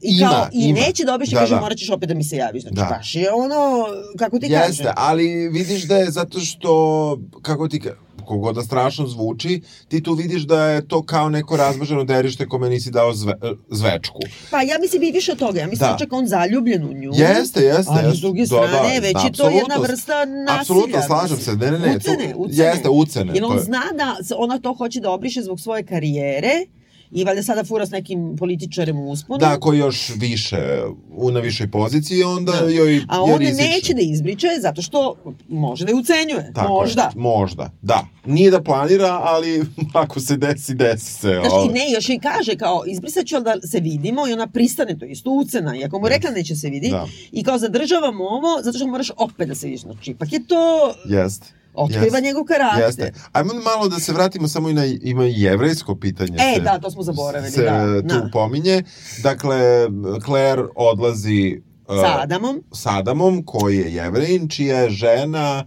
I kao, ima, i ima. neće da obiše, da, kaže, da. morat ćeš opet da mi se javiš. Znači, da. baš je ono, kako ti Jeste, kažem. ali vidiš da je zato što, kako ti kažem, kogoda strašno zvuči, ti tu vidiš da je to kao neko razmaženo derište kome nisi dao zve, zvečku. Pa ja mislim i više toga, ja mislim da. čak on zaljubljen u nju. Jeste, jeste. Ali s druge da, strane, da, već da, je to jedna vrsta nasilja. Apsolutno, slažem se, ne, ne, ne. Ucene, tu, ucene. Jeste, ucene. Jer on zna da ona to hoće da obriše zbog svoje karijere, I valjda sada fura s nekim političarem u usponu. Da, koji još više, u na višoj poziciji, onda da. joj A on neće da izbriče zato što može da je ucenjuje. Tako možda. Je, možda, da. Nije da planira, ali ako se desi, desi se. Znaš, i ne, još i kaže kao, izbrisat ću da se vidimo i ona pristane, to isto ucena. I ako mu rekla neće se vidi, da. i kao zadržavamo ovo, zato što moraš opet da se vidiš. Znači, ipak je to... Jeste otkriva jeste, njegov karakter. Jeste. Ajmo malo da se vratimo samo i na ima jevrejsko pitanje. E, se, da, to smo zaboravili. Se da, tu da. pominje. Dakle, Claire odlazi uh, sa Adamom. Sa Adamom, koji je jevrejin, čija je žena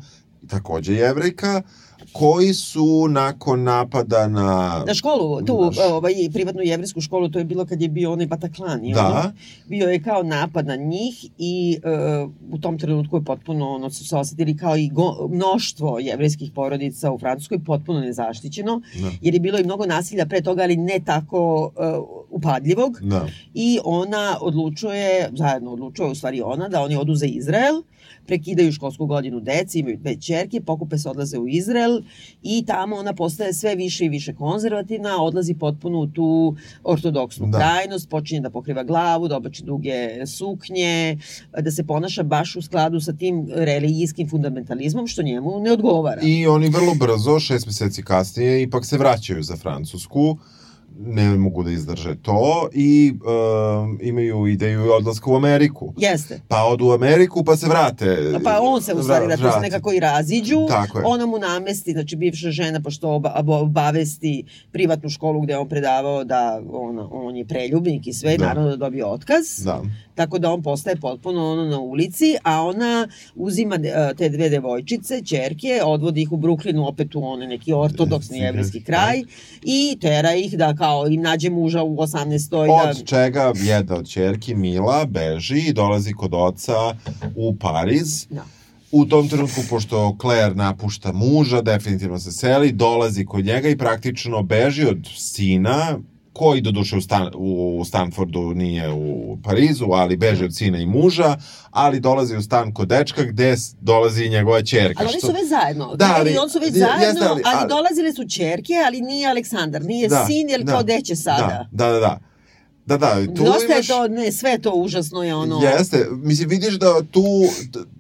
takođe jevrejka, koji su nakon napada na... Na školu, tu na š... ovaj, privatnu jevrijsku školu, to je bilo kad je bio onaj Bataklan. Da. Ono, bio je kao napad na njih i uh, u tom trenutku je potpuno, ono, su se osetili kao i go, mnoštvo jevrijskih porodica u Francuskoj potpuno nezaštićeno, da. jer je bilo i mnogo nasilja pre toga, ali ne tako uh, upadljivog. Da. I ona odlučuje, zajedno odlučuje u stvari ona, da oni odu za Izrael, prekidaju školsku godinu deci, imaju dve čerke, pokupe se odlaze u Izrael i tamo ona postaje sve više i više konzervativna, odlazi potpuno u tu ortodoksnu da. krajnost, počinje da pokriva glavu, da obači duge suknje, da se ponaša baš u skladu sa tim religijskim fundamentalizmom, što njemu ne odgovara. I oni vrlo brzo, šest meseci kasnije, ipak se vraćaju za Francusku, ne mogu da izdrže to i uh, imaju ideju odlaska u Ameriku. Jeste. Pa odu u Ameriku pa se vrate. Pa on se u stvari da se nekako i raziđu. Tako je. Ona mu namesti, znači bivša žena, pošto oba, obavesti privatnu školu gde on predavao da on, on je preljubnik i sve, da. naravno da dobije otkaz. Da tako da on postaje potpuno ono na ulici, a ona uzima e, te dve devojčice, čerke, odvodi ih u Bruklinu opet u onaj neki ortodoksni jevrijski kraj i tera ih da kao im nađe muža u 18. Od da... čega jedna od čerki, Mila, beži i dolazi kod oca u Pariz. Da u tom trenutku, pošto Claire napušta muža, definitivno se seli, dolazi kod njega i praktično beži od sina, koji do duše u, Stan, u Stanfordu nije u Parizu, ali beže od sina i muža, ali dolazi u stan kod dečka gde dolazi i njegova čerka. Ali oni su već zajedno. Da, ali, on su već zajedno, jeste, ali, ali, ali, dolazile su čerke, ali nije Aleksandar, nije da, sin, jer da, kao deće sada. Da, da, da. da. Da, da, tu Dosta imaš... je to, ne, sve to užasno je ono... Jeste, mislim, vidiš da tu,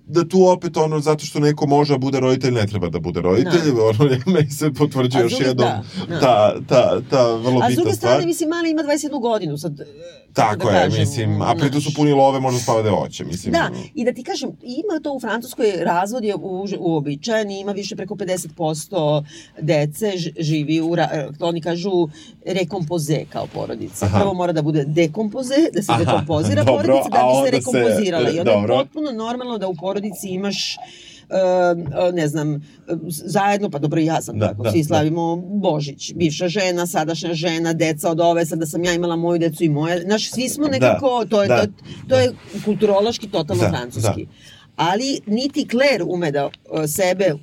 da tu opet ono, zato što neko može bude roditelj, ne treba da bude roditelj, da. ono, me se potvrđuje još jednom da, da. ta, ta, ta vrlo bitna stvar. A s druge strane, mislim, mali ima 21 godinu, sad Tako da je, kažem, mislim, a pritom su puni love, možda spava da hoće, mislim. Da, i da ti kažem, ima to u Francuskoj, razvod je uobičajen, ima više preko 50% dece živi u, oni kažu rekompoze kao porodica. Aha. Prvo mora da bude dekompoze, da se Aha, dekompozira dobro, porodica, da bi se rekompozirala. Se, I onda dobro. je potpuno normalno da u porodici imaš uh, ne znam, zajedno, pa dobro ja sam da, tako, da, svi da. slavimo da. Božić, bivša žena, sadašnja žena, deca od ove, sad da sam ja imala moju decu i moje, znaš, svi smo da, nekako, da, to, je, da, to, to je kulturološki totalno da, francuski. Da. Ali niti Claire ume da sebe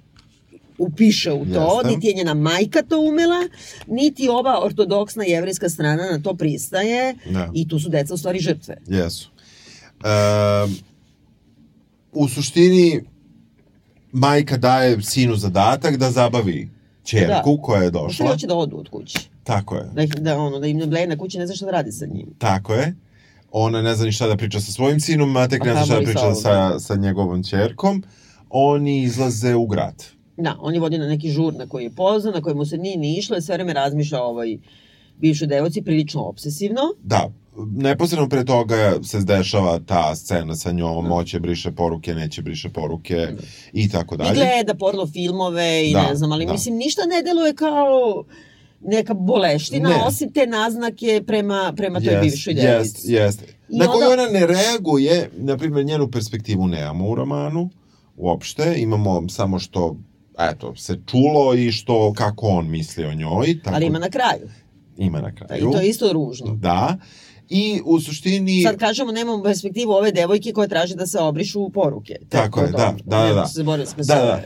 upiše u to, Jeste. niti je njena majka to umela, niti ova ortodoksna jevrijska strana na to pristaje da. i tu su deca u stvari žrtve. Jesu. E, u suštini majka daje sinu zadatak da zabavi čerku da. koja je došla. Da hoće da odu od kuće. Tako je. Da, da, ono, da im ne bleje na kući, ne zna šta da radi sa njim. Tako je. Ona ne zna ni šta da priča sa svojim sinom, a tek ne zna šta da priča sa, sa njegovom čerkom. Oni izlaze u grad. Da, on je vodi na neki žur na koji je poznan, na kojemu se nije ni išlo, sve vreme razmišlja o ovoj bivšoj devojci, prilično obsesivno. Da, neposredno pre toga se dešava ta scena sa njom, moće briše poruke, neće briše poruke i tako dalje. I gleda porno filmove i da, ne znam, ali da. mislim ništa ne deluje kao neka boleština, ne. osim te naznake prema, prema toj yes, bivšoj devici. Jest, jest. Na koju onda... ona ne reaguje, na primjer, njenu perspektivu nemamo u romanu, uopšte, imamo samo što eto, se čulo i što, kako on misli o njoj. Tako, ali ima na kraju. Ima na kraju. I to je isto ružno. Da. I u suštini... Sad kažemo, nemamo perspektivu ove devojke koje traže da se obrišu poruke. Tako je, da, da, da. da. S da, da.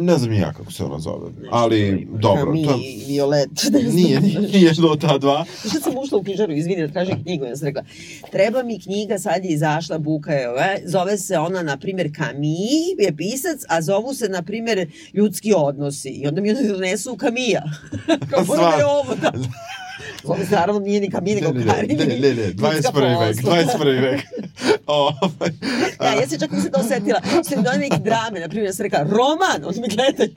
Ne znam ja kako se ona zove, ali dobro. Mi, to... Violet, ne znam. Nije, nije do ta dva. Što sam ušla u knjižaru, izvini, da tražim knjigu, ja sam rekla, treba mi knjiga, sad je izašla, buka je ove, zove se ona, na primjer, Kami je pisac, a zovu se, na primjer, ljudski odnosi. I onda mi donesu Kamija. Kao, Stvar. ovo, da. Ovo naravno nije ni Kamini nego Karini. Ne, ne, ne, 21. vek, 21. vek. Ovaj, ja, ja se čak nisam to osetila. Što mi doneli neki drame, na primjer, ja sam rekla, roman, oni mi gledaju.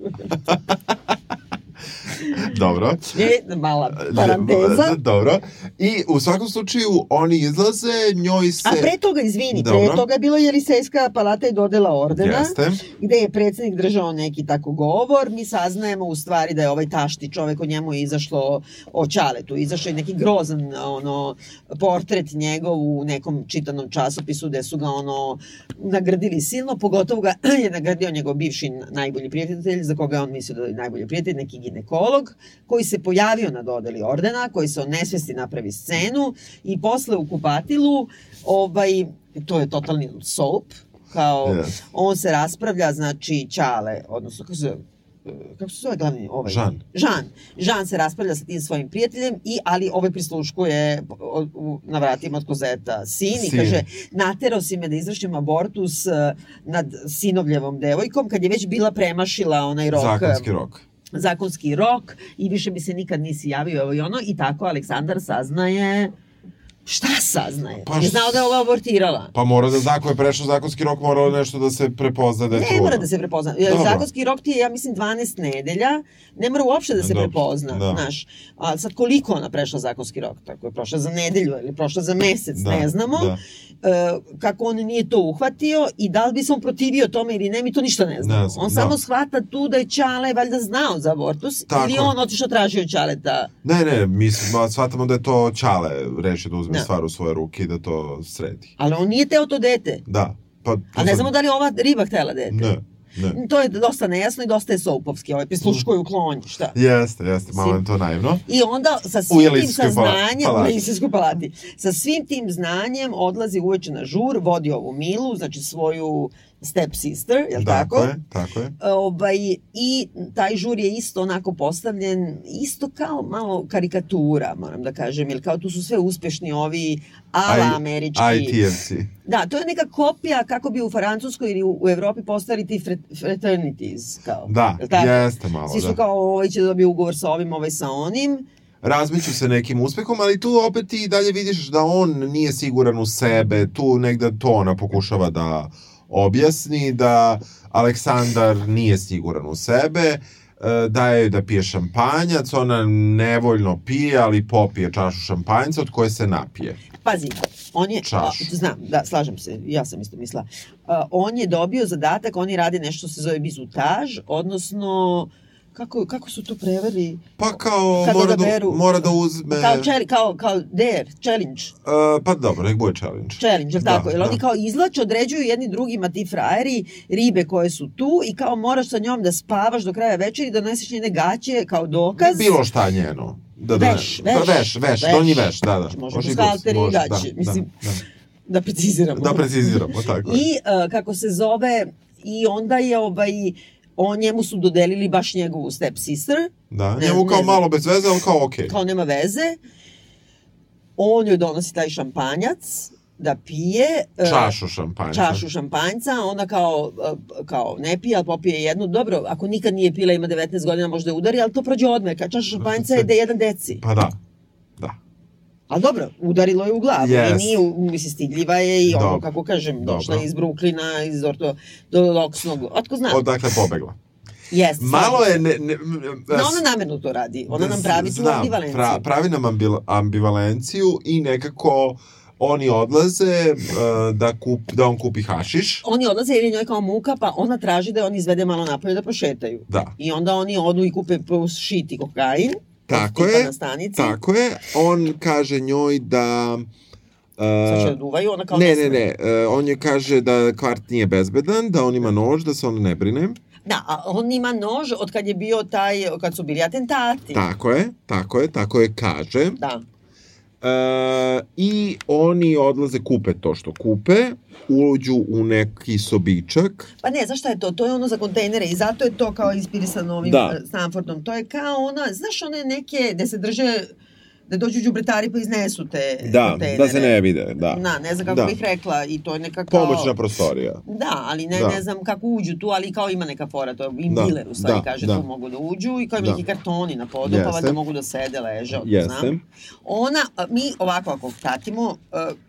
Dobro. Je, mala paranteza. Dobro. I u svakom slučaju oni izlaze, njoj se... A pre toga, izvini, Dobro. pre toga je bilo Jelisejska palata i dodela ordena, Jeste. gde je predsednik držao neki tako govor. Mi saznajemo u stvari da je ovaj tašti čovek, o njemu je izašlo o Čaletu, izašao je neki grozan ono, portret njegov u nekom čitanom časopisu gde su ga ono nagradili silno, pogotovo ga je nagradio njegov bivši najbolji prijatelj, za koga on mislio da je najbolji prijatelj, neki ginekolog, koji se pojavio na dodeli ordena, koji se o nesvesti napravi scenu i posle u kupatilu, ovaj, to je totalni soap, kao yes. on se raspravlja, znači Ćale, odnosno kako se kako se zove glavni ovaj? Žan. Žan. Žan se raspravlja sa tim svojim prijateljem i ali ovaj prisluškuje na vratima od kozeta sin, sin. i kaže naterao si me da izvršim abortus eh, nad sinovljevom devojkom kad je već bila premašila onaj rok. Zakonski rok zakonski rok i više mi se nikad nisi javio ovo i ono i tako Aleksandar saznaje Šta saznaje? Pa, je znao da je ova abortirala. Pa mora da zna ko je prešao zakonski rok, mora nešto da se prepozna da je Ne mora da se prepozna. Dobro. Zakonski rok ti je, ja mislim, 12 nedelja. Ne mora uopšte da se Dobro. prepozna. Da. Znaš. A sad koliko ona prešla zakonski rok? Tako je prošla za nedelju ili prošla za mesec, da. ne znamo. Da. E, kako on nije to uhvatio i da li bi se on protivio tome ili ne, mi to ništa ne znamo. Ne znam, on da. samo shvata tu da je Čale valjda znao za abortus Tako. ili on otišao tražio Čaleta. Ne, ne, mi shvatamo da je to Čale rešio da uzme uzme da. stvar u svoje ruke i da to sredi. Ali on nije teo to dete. Da. Pa, A ne znamo da li ova riba htela dete. Ne. Ne. To je dosta nejasno i dosta je soupovski, ovaj prisluškuju u klonju, šta? Jeste, jeste, malo je to naivno. I onda sa svim tim saznanjem, u Elisijskoj palati, sa svim tim znanjem odlazi uveče na žur, vodi ovu Milu, znači svoju step sister, je li tako? Tako je, tako je. Ovaj, I taj žur je isto onako postavljen, isto kao malo karikatura, moram da kažem, jer kao tu su sve uspešni ovi ala američki. ITFC. Da, to je neka kopija kako bi u Francuskoj ili u, u Evropi postali ti fraternities. Kao, da, tako? jeste malo, Svi su da. kao, ovaj će da dobije ugovor sa ovim, ovaj sa onim razmeću se nekim uspehom, ali tu opet ti dalje vidiš da on nije siguran u sebe, tu negde to ona pokušava da objasni da Aleksandar nije siguran u sebe, e, daje joj da pije šampanjac, ona nevoljno pije, ali popije čašu šampanjca od koje se napije. Pazi, on je, Čašu. a, znam, da, slažem se, ja sam isto mislila. A, on je dobio zadatak, oni rade nešto se zove bizutaž, odnosno kako, kako su to preveli? Pa kao mora da da, beru? mora da uzme... Kao, čeli, kao, kao dare, challenge. Uh, pa dobro, nek bude challenge. Challenge, Da, tako? Jer da. oni kao izlače, određuju jedni drugima ti frajeri, ribe koje su tu i kao moraš sa njom da spavaš do kraja večeri, da doneseš njene gaće kao dokaz. Bilo šta njeno. Da, da, Veš, da, veš, veš, veš, veš. donji veš, da, da. Može Može i buhalteri i gaće, da, mislim. Da, Da preciziramo. da. da preciziramo, tako je. I uh, kako se zove, i onda je ovaj, on njemu su dodelili baš njegovu step sister, Da, Ne, njemu kao ne malo bez veze, ali kao okej. kao nema veze. On joj donosi taj šampanjac da pije. uh, Čašu šampanjca. čašu šampanjca, ona kao, uh, kao ne pije, ali popije jednu. Dobro, ako nikad nije pila, ima 19 godina, možda je udari, ali to prođe odmah. Kad čaša šampanjca je da je jedan deci. Pa da. Ali dobro, udarilo je u glavu. Yes. I nije, mislim, stidljiva je i ono, Dobro. kako kažem, došla Dobro. je iz Bruklina, iz orto, do Loksnog. Otko znam? Odakle pobegla. Jeste. Malo je... se. Ne, ne, Da, ona namerno to radi. Ona nam pravi tu Znam, ambivalenciju. Pra, pravi nam ambil, ambivalenciju i nekako oni odlaze uh, da, kup, da on kupi hašiš. Oni odlaze jer je njoj kao muka, pa ona traži da on izvede malo napolje da prošetaju. Da. I onda oni odu i kupe šiti kokain. Tako je, Na stanici. tako je. On kaže njoj da... Sad će da Uh, duvaju, ona kao ne, sme. ne, ne. Uh, on je kaže da kvart nije bezbedan, da on ima nož, da se on ne brine. Da, a on ima nož od kad je bio taj, kad su bili atentati. Tako je, tako je, tako je kaže. Da. E, I oni odlaze, kupe to što kupe, uđu u neki sobičak. Pa ne, znaš šta je to? To je ono za kontejnere i zato je to kao inspirisano ovim Da. da. Stanfordom. To je kao ona, znaš one neke gde se drže da dođu đubretari pa iznesu te kontejnere. vide, Na, ne znam kako Da. bih rekla i to je neka kao... Pomoćna prostorija. Da, ali ne, Da. ne znam kako uđu tu, ali kao ima neka fora, to je im Da, dealer u stvari da, kaže da. tu mogu da uđu i kao ima Da. neki kartoni na podu, pa valjda mogu da sede, leže, otko Jeste. znam. Ona, mi ovako ako pratimo,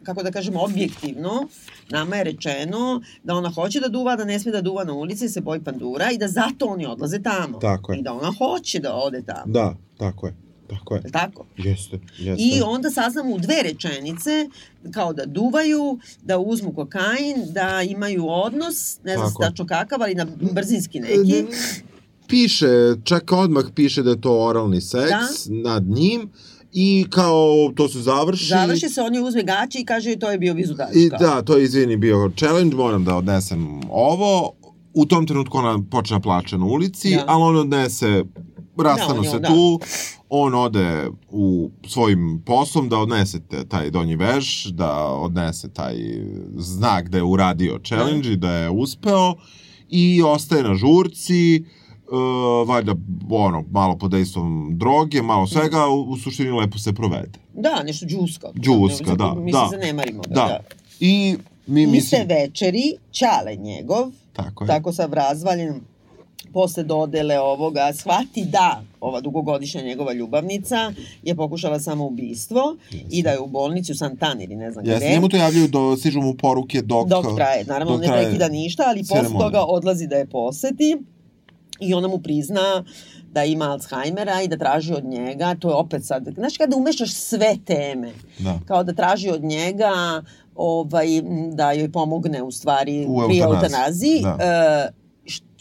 kako da kažemo, objektivno, nama je rečeno da ona hoće da duva, da ne sme da duva na ulici, se boji pandura i da zato oni odlaze tamo. Tako je. I da ona hoće da ode tamo. Da, tako je, tako je. Tako? Jeste, jeste. I onda saznamo u dve rečenice, kao da duvaju, da uzmu kokain, da imaju odnos, ne znam Tako. tačno kakav, ali na brzinski neki. Piše, čak odmah piše da je to oralni seks Da. nad njim i kao to se završi. Završi se, on je uzme gaće i kaže to je bio vizutač. I da, to je izvini bio challenge, moram da odnesem ovo. U tom trenutku ona počne da plače na ulici, Da. ali on odnese, rastanu Da, on je- se da. tu, on ode u svojim poslom da odnese taj donji veš, da odnese taj znak da je uradio challenge i da je uspeo i ostaje na žurci, Uh, valjda ono, malo pod dejstvom droge, malo svega, u, u suštini lepo se provede. Da, nešto džuska. Džuska, da, Mi da. se zanemarimo ga, Da. da. I mi Iste mislim... večeri, Čale njegov, Tako je. tako sam razvaljen, posle dodele ovoga, shvati da ova dugogodišnja njegova ljubavnica je pokušala samoubistvo i da je u bolnici u Santan ili ne znam Jeste, gde. njemu to javljaju, do, stižu mu poruke dok... dok traje. Naravno, dok ne traje prekida ništa, ali posle toga odlazi da je poseti i ona mu prizna da ima Alzheimera i da traži od njega, to je opet sad, znaš kada umešaš sve teme, Da. kao da traži od njega ovaj, da joj pomogne u stvari U pri eutanaziji, da. e,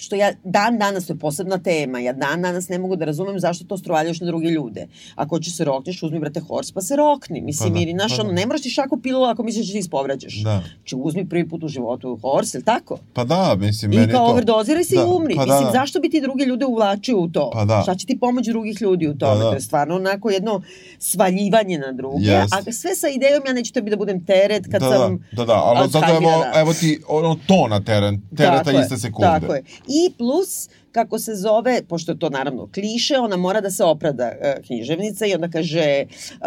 što ja dan danas, to je posebna tema, ja dan danas ne mogu da razumem zašto to strovaljaš na druge ljude. Ako hoćeš se rokneš, uzmi brate hors pa se rokni. Mislim, pa da, ili, znaš, pa ono, da. ne moraš ti šaku pilula ako misliš da ti ispovrađaš. Da. Či uzmi prvi put u životu hors, ili tako? Pa da, mislim, I meni kao to... overdoziraj se da, i umri. Pa da, mislim, da. zašto bi ti druge ljude uvlačio u to? Pa da. Šta će ti pomoći drugih ljudi u tome? Da, da. To je stvarno onako jedno svaljivanje na druge. Yes. A sve sa idejom ja neću tebi da budem teret kad da, sam... Da, da, da, ali zato evo, evo ti ono to na teren, tereta iste sekunde. Tako je. I plus, kako se zove, pošto je to naravno kliše, ona mora da se oprada uh, književnica i onda kaže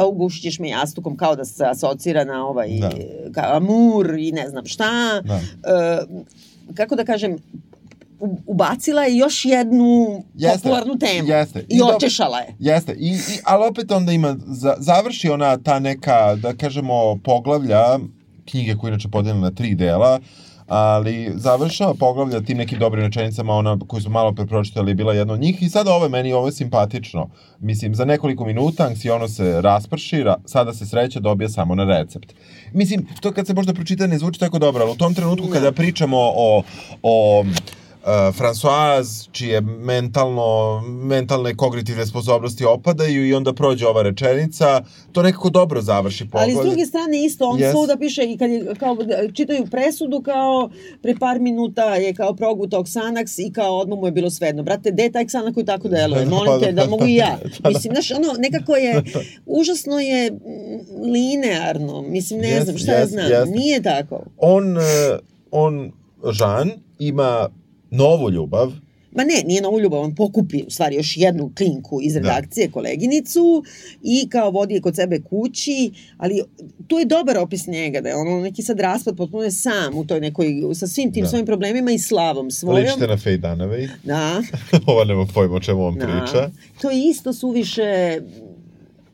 ugušit ćeš me jastukom kao da se asocira na ovaj da. kao amur i ne znam šta. Da. Uh, kako da kažem, ubacila je još jednu jeste, popularnu temu jeste. i, I očešala je. Jeste, I, i, ali opet onda ima, za, završi ona ta neka, da kažemo, poglavlja knjige koje inače podeljena na tri dela, ali završava poglavlja tim nekim dobrim rečenicama, ona koju smo malo prepročitali bila jedna od njih i sada ovo meni ovo je simpatično. Mislim, za nekoliko minuta anksiono se rasprši, ra, sada se sreća dobija samo na recept. Mislim, to kad se možda pročita ne zvuči tako dobro, ali u tom trenutku kada pričamo o, o Françoise, čije mentalno, mentalne kognitivne sposobnosti opadaju i onda prođe ova rečenica, to nekako dobro završi pogled. Ali s druge strane isto, on yes. svuda piše i kad je, kao, čitaju presudu kao pre par minuta je kao progutao Xanax i kao odmah mu je bilo svejedno. Brate, gde je taj Xanax koji tako deluje? Pa Molim te, da mogu i ja. Pa da. Mislim, znaš, ono, nekako je, užasno je linearno. Mislim, ne yes, znam, šta yes, ja znam. Yes. Nije tako. On, uh, on, Žan, ima novu ljubav, Ma ne, nije novu ljubav, on pokupi u stvari još jednu klinku iz da. redakcije, da. koleginicu i kao vodi je kod sebe kući, ali tu je dobar opis njega, da je ono neki sad raspad potpuno je sam u toj nekoj, sa svim tim da. svojim problemima i slavom svojom. Ličite na Faye Dunaway. Da. Ova nema pojma o čemu on da. priča. To je isto suviše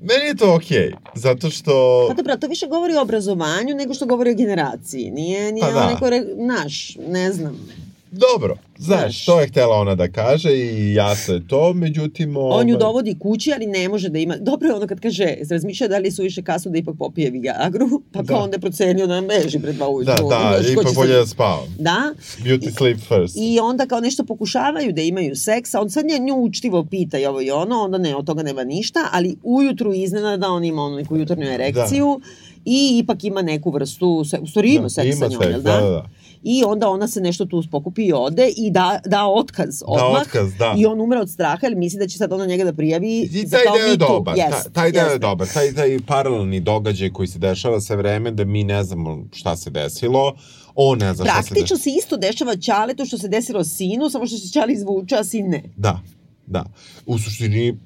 Meni je to okej, okay, zato što... Pa dobro, to više govori o obrazovanju nego što govori o generaciji. Nije, nije pa da. neko, naš, ne znam. Dobro, znaš, to je htela ona da kaže i ja se to, međutim... Ovaj... On ju dovodi kući, ali ne može da ima... Dobro je ono kad kaže, razmišlja da li su više kasno da ipak popije Viagru, pa kao da. onda je procenio da beži pred dva ujutru. Da, da, Znaš, ipak bolje da spava. Da. Beauty sleep first. I onda kao nešto pokušavaju da imaju seks, a on sad nju učtivo pita i ovo i ono, onda ne, od toga nema ništa, ali ujutru iznenada on ima onu neku jutarnju erekciju da. i ipak ima neku vrstu, u stvari ima da, seks sa njom, seks, da? da, da. Da i onda ona se nešto tu spokupi i ode i da, da otkaz odmah. Da otkaz, da. I on umre od straha jer misli da će sad ona njega da prijavi I taj deo je dobar, yes, taj, taj deo je dobar, taj, taj paralelni događaj koji se dešava sve vreme da mi ne znamo šta se desilo, on ne zna šta se Praktično se isto dešava Ćaletu što se desilo sinu, samo što se Ćale izvuče, a sin ne. Da, da. U suštini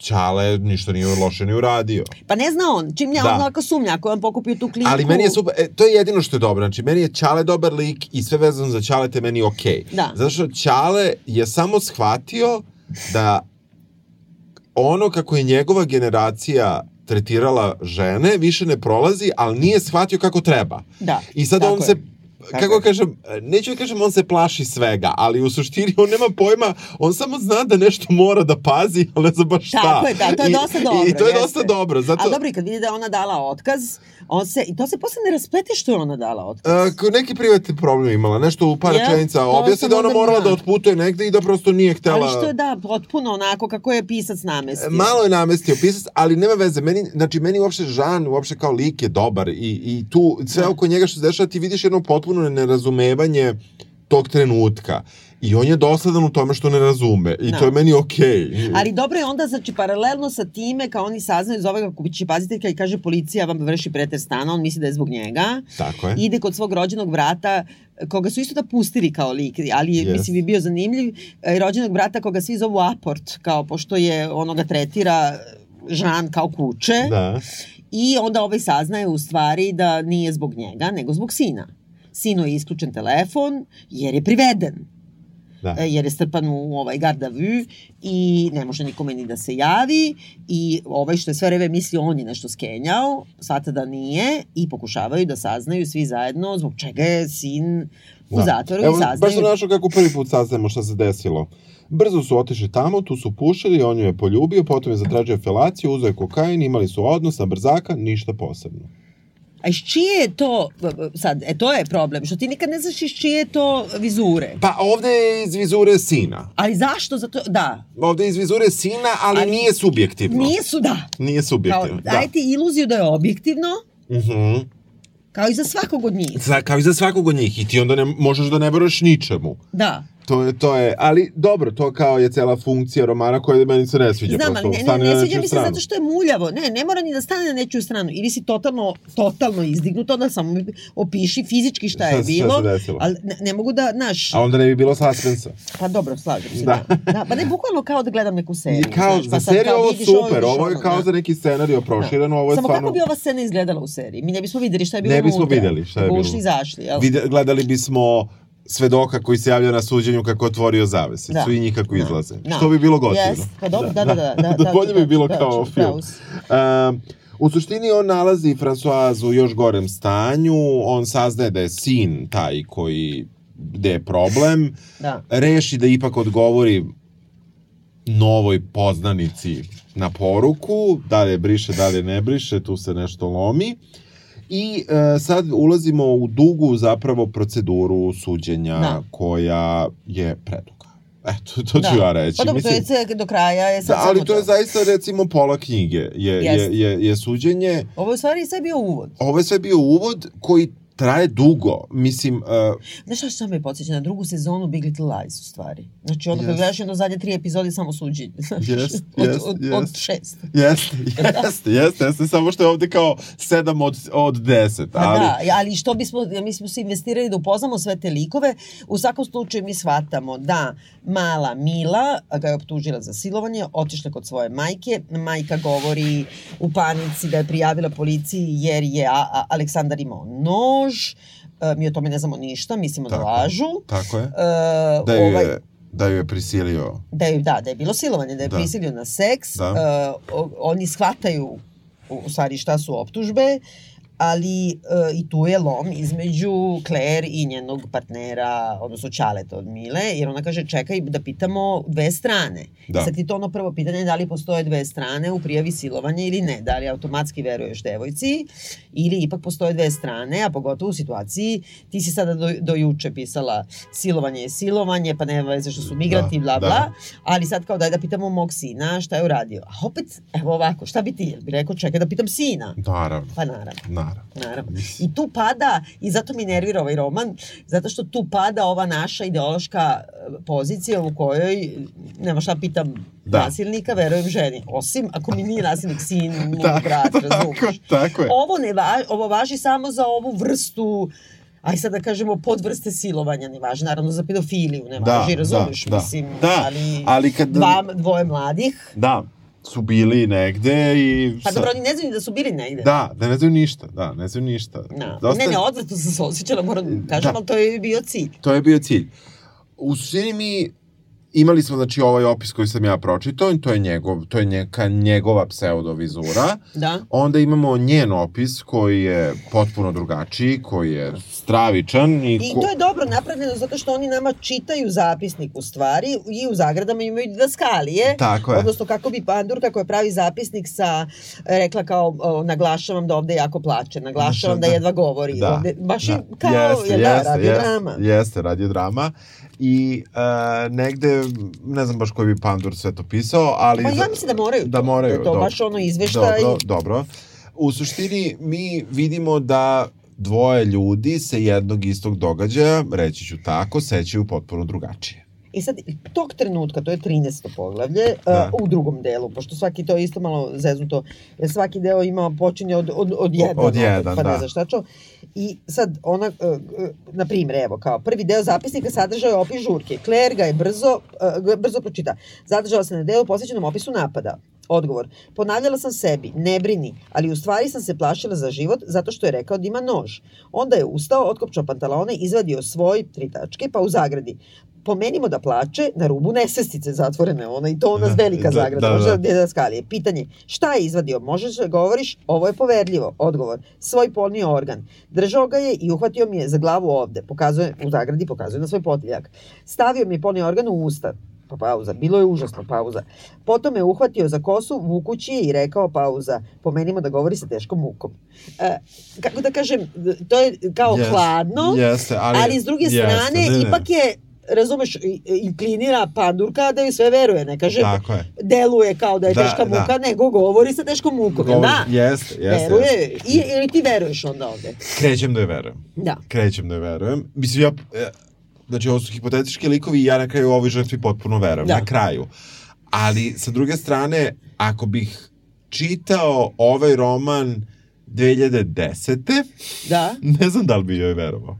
Ćale ništa nije loše ni uradio. Pa ne zna on, čim ja da. on lako sumnja, ako je on pokupio tu klinku. Ali meni je super, e, to je jedino što je dobro, znači meni je Ćale dobar lik i sve vezano za Ćale te meni okej. Okay. Da. Zato što Ćale je samo shvatio da ono kako je njegova generacija tretirala žene, više ne prolazi, ali nije shvatio kako treba. Da. I sad on je. se kako kažem, neću da kažem on se plaši svega, ali u suštini on nema pojma, on samo zna da nešto mora da pazi, ali ne zna baš šta. Tako je, da, to je dosta dobro. I, i to je jeste. dosta dobro. Zato... A dobro, i kad vidi da ona dala otkaz, on se, i to se posle ne rasplete što je ona dala otkaz. Uh, neki privatni problem imala, nešto u par rečenica, objasni da ona morala da otputuje negde i da prosto nije htela... Ali što je da, potpuno onako kako je pisac namestio. Malo je namestio pisac, ali nema veze, meni, znači meni uopšte Žan, uopšte kao lik je dobar i, i tu sve da. oko njega što se dešava ti vidiš jedno potpuno nerazumevanje tog trenutka. I on je dosledan u tome što ne razume. I no. to je da. meni okej. Okay. Ali dobro je onda, znači, paralelno sa time, kao oni saznaju, zove ga kući paziteljka i kaže policija vam vrši preter stana, on misli da je zbog njega. Tako je. Ide kod svog rođenog brata, koga su isto da pustili kao lik, ali yes. mislim, bi bio zanimljiv, e, rođenog brata koga svi zovu aport, kao pošto je onoga tretira Žan kao kuće. Da. I onda ovaj saznaje u stvari da nije zbog njega, nego zbog sina. Sinu je isključen telefon jer je priveden. Da. E, jer je strpan u ovaj garda vu i ne može nikome ni da se javi i ovaj što je sve vreme mislio on je nešto skenjao, shvata da nije i pokušavaju da saznaju svi zajedno zbog čega je sin u da. zatvoru Evo, i saznaju. Baš sam našao kako prvi put saznajemo šta se desilo. Brzo su otišli tamo, tu su pušili, on ju je poljubio, potom je zatražio felaciju, uzeo je kokain, imali su odnos na brzaka, ništa posebno. A iz čije je to, sad, e to je problem, što ti nikad ne znaš iz čije je to vizure. Pa ovde je iz vizure sina. Ali zašto? Zato, da. Ovde je iz vizure sina, ali, ali nije subjektivno. Nije su, da. Nije subjektivno, Kao, da. Daj ti iluziju da je objektivno, uh mhm. -huh. kao i za svakog od njih. Za, kao i za svakog od njih i ti onda ne, možeš da ne veruješ ničemu. Da. To je, to je, ali dobro, to kao je cela funkcija romana koja meni se ne sviđa. Znam, ali ne, ne, ne, ne sviđa mi se zato što je muljavo. Ne, ne mora ni da stane na nečiju stranu. Ili si totalno, totalno izdignuto, da samo opiši fizički šta je šta, bilo. Šta se desilo? Ali ne, ne mogu da, naš... A onda ne bi bilo suspensa. Pa dobro, slažem se, da. da. da. Pa ne, bukvalno kao da gledam neku seriju. I kao, znaš, pa za seriju ovo super, ovo je kao da. za neki scenario prošireno, ovo je Samo stvarno... kako bi ova scena izgledala u seriji? Mi ne bismo videli šta je bilo Ne bismo videli šta je bilo. Ušli, izašli, jel? Gledali bismo svedoka koji se javlja na suđenju kako otvorio zavese. Da. i njih kako da. izlaze. Da. Što bi bilo gotivno. Yes. Pa dobro, da, da, da. da, da, da bolje bi bilo da, kao da, film. Uh, u suštini on nalazi Françoise u još gorem stanju, on saznaje da je sin taj koji gde je problem, da. reši da ipak odgovori novoj poznanici na poruku, da li je briše, da li je ne briše, tu se nešto lomi. I e, sad ulazimo u dugu zapravo proceduru suđenja da. koja je preduga. Eto, to ću da. ja reći. Pa dobro, Mislim, to je do kraja je sad da, ali to je zaista recimo pola knjige je, je, je, je suđenje. Ovo je stvari sve bio uvod. Ovo je sve bio uvod koji traje dugo. Mislim... Uh, Znaš šta što me podsjeća? Na drugu sezonu Big Little Lies, u stvari. Znači, onda yes. kad gledaš jedno zadnje tri epizode samo suđenje. Yes, od, yes, od, yes. od šest. Jeste, jeste, jeste, jeste, samo što je ovde kao sedam od, od deset. Pa ali... Da, ali što bismo, mi smo se investirali da upoznamo sve te likove, u svakom slučaju mi shvatamo da mala Mila ga je optužila za silovanje, otišla kod svoje majke, majka govori u panici da je prijavila policiji jer je Aleksandar imao nož, e, mi o tome ne znamo ništa, mislimo da tako, da lažu. Tako je. E, da je, ovaj, da ju je prisilio. Da je, da, da je bilo silovanje, da je da. prisilio na seks. Da. Uh, oni shvataju u stvari šta su optužbe ali uh, i tu je lom između Claire i njenog partnera, odnosno Čaleta od Mile, jer ona kaže čekaj da pitamo dve strane. Da. Sad ti to ono prvo pitanje da li postoje dve strane u prijavi silovanja ili ne, da li automatski veruješ devojci ili ipak postoje dve strane, a pogotovo u situaciji ti si sada do, do juče pisala silovanje je silovanje, pa nema veze što su migranti, da, bla bla, da. ali sad kao daj da pitamo mog sina šta je uradio. A opet, evo ovako, šta bi ti, bi rekao čekaj da pitam sina? Naravno. Pa naravno. Naravno. Naravno. I tu pada, i zato mi nervira ovaj roman, zato što tu pada ova naša ideološka e, pozicija u kojoj, nema šta pitam da. nasilnika, verujem ženi. Osim ako mi nije nasilnik sin, moj brat, razumiješ. Tako je. Ovo, ne va, ovo važi samo za ovu vrstu aj sad da kažemo podvrste silovanja, ne važi naravno za pedofiliju, ne da, važi, razumeš, da, mislim, da, ali, ali kad... dva, dvoje mladih. Da, su bili negde i... Pa dobro, oni ne znaju da su bili negde. Da, da ne znaju ništa, da, ne znaju ništa. Da. Dosta... Ne, ne, odvrtno sam se osjećala, moram da kažem, da. ali to je bio cilj. To je bio cilj. U suštini mi imali smo znači ovaj opis koji sam ja pročitao i to je njegov to je neka njegova pseudovizura. Da. Onda imamo njen opis koji je potpuno drugačiji, koji je stravičan i, I ko... to je dobro napravljeno zato što oni nama čitaju zapisnik u stvari i u zagradama imaju daskalije. Tako je. Odnosno kako bi Pandurka koja pravi zapisnik sa rekla kao o, naglašavam da ovde jako plače, naglašavam da, da jedva govori. Da. Ovde, baš da. kao jeste, je da, radi jeste, drama. Jeste, radi drama i uh, negde, ne znam baš koji bi Pandur sve to pisao, ali... Pa ja mislim da moraju da moraju, da to dobro, baš ono izveštaj. Dobro, dobro. U suštini mi vidimo da dvoje ljudi se jednog istog događaja, reći ću tako, sećaju potpuno drugačije. I sad, tog trenutka, to je 13. poglavlje, da. uh, u drugom delu, pošto svaki to je isto malo zeznuto, jer svaki deo ima počinje od, od, od jedan. Od jedan, pa da. ne znaš šta čo. I sad, ona, uh, na primjer, evo, kao prvi deo zapisnika sadržao je opis žurke. Claire ga je brzo, uh, brzo pročita. Zadržala se na delu posvećenom opisu napada. Odgovor. Ponavljala sam sebi, ne brini, ali u stvari sam se plašila za život zato što je rekao da ima nož. Onda je ustao, otkopčao pantalone, izvadio svoj tri tačke, pa u zagradi pomenimo da plače na rubu nesestice zatvorene ona i to ona da, velika da, zagrada, da, možda da. skalije. Pitanje, šta je izvadio? Možeš da govoriš, ovo je poverljivo. Odgovor, svoj polni organ. Držao ga je i uhvatio mi je za glavu ovde. Pokazuje, u zagradi pokazuje na svoj potiljak. Stavio mi je polni organ u usta Pa pauza. Bilo je užasno pauza. Potom je uhvatio za kosu, vukući je i rekao pauza. Pomenimo da govori sa teškom mukom. E, kako da kažem, to je kao yes, hladno, jeste, ali, ali s druge jeste, strane ne, ne. ipak je razumeš, inklinira pandurka da joj sve veruje, ne kaže, deluje kao da je da, teška muka, da. nego govori sa teškom mukom, govori, da? Jeste, jeste. Veruje, jest. I, ili ti veruješ onda ovde? Krećem da je verujem. Da. Krećem da je verujem. Mislim, ja, e, znači, ovo su hipotetički likovi i ja na kraju ovoj žrtvi potpuno verujem, da. na kraju. Ali, sa druge strane, ako bih čitao ovaj roman 2010. Da. Ne znam da li bi joj verovao.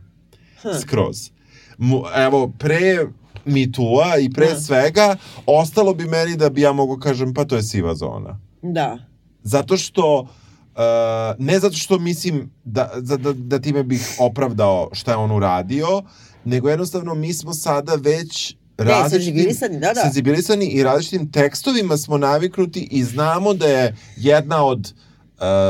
Huh. Skroz evo, pre mitua i pre da. svega, ostalo bi meni da bi ja mogu kažem, pa to je siva zona. Da. Zato što, uh, ne zato što mislim da, da, da, da time bih opravdao šta je on uradio, nego jednostavno mi smo sada već različitim, da, da. senzibilisani i različitim tekstovima smo naviknuti i znamo da je jedna od uh,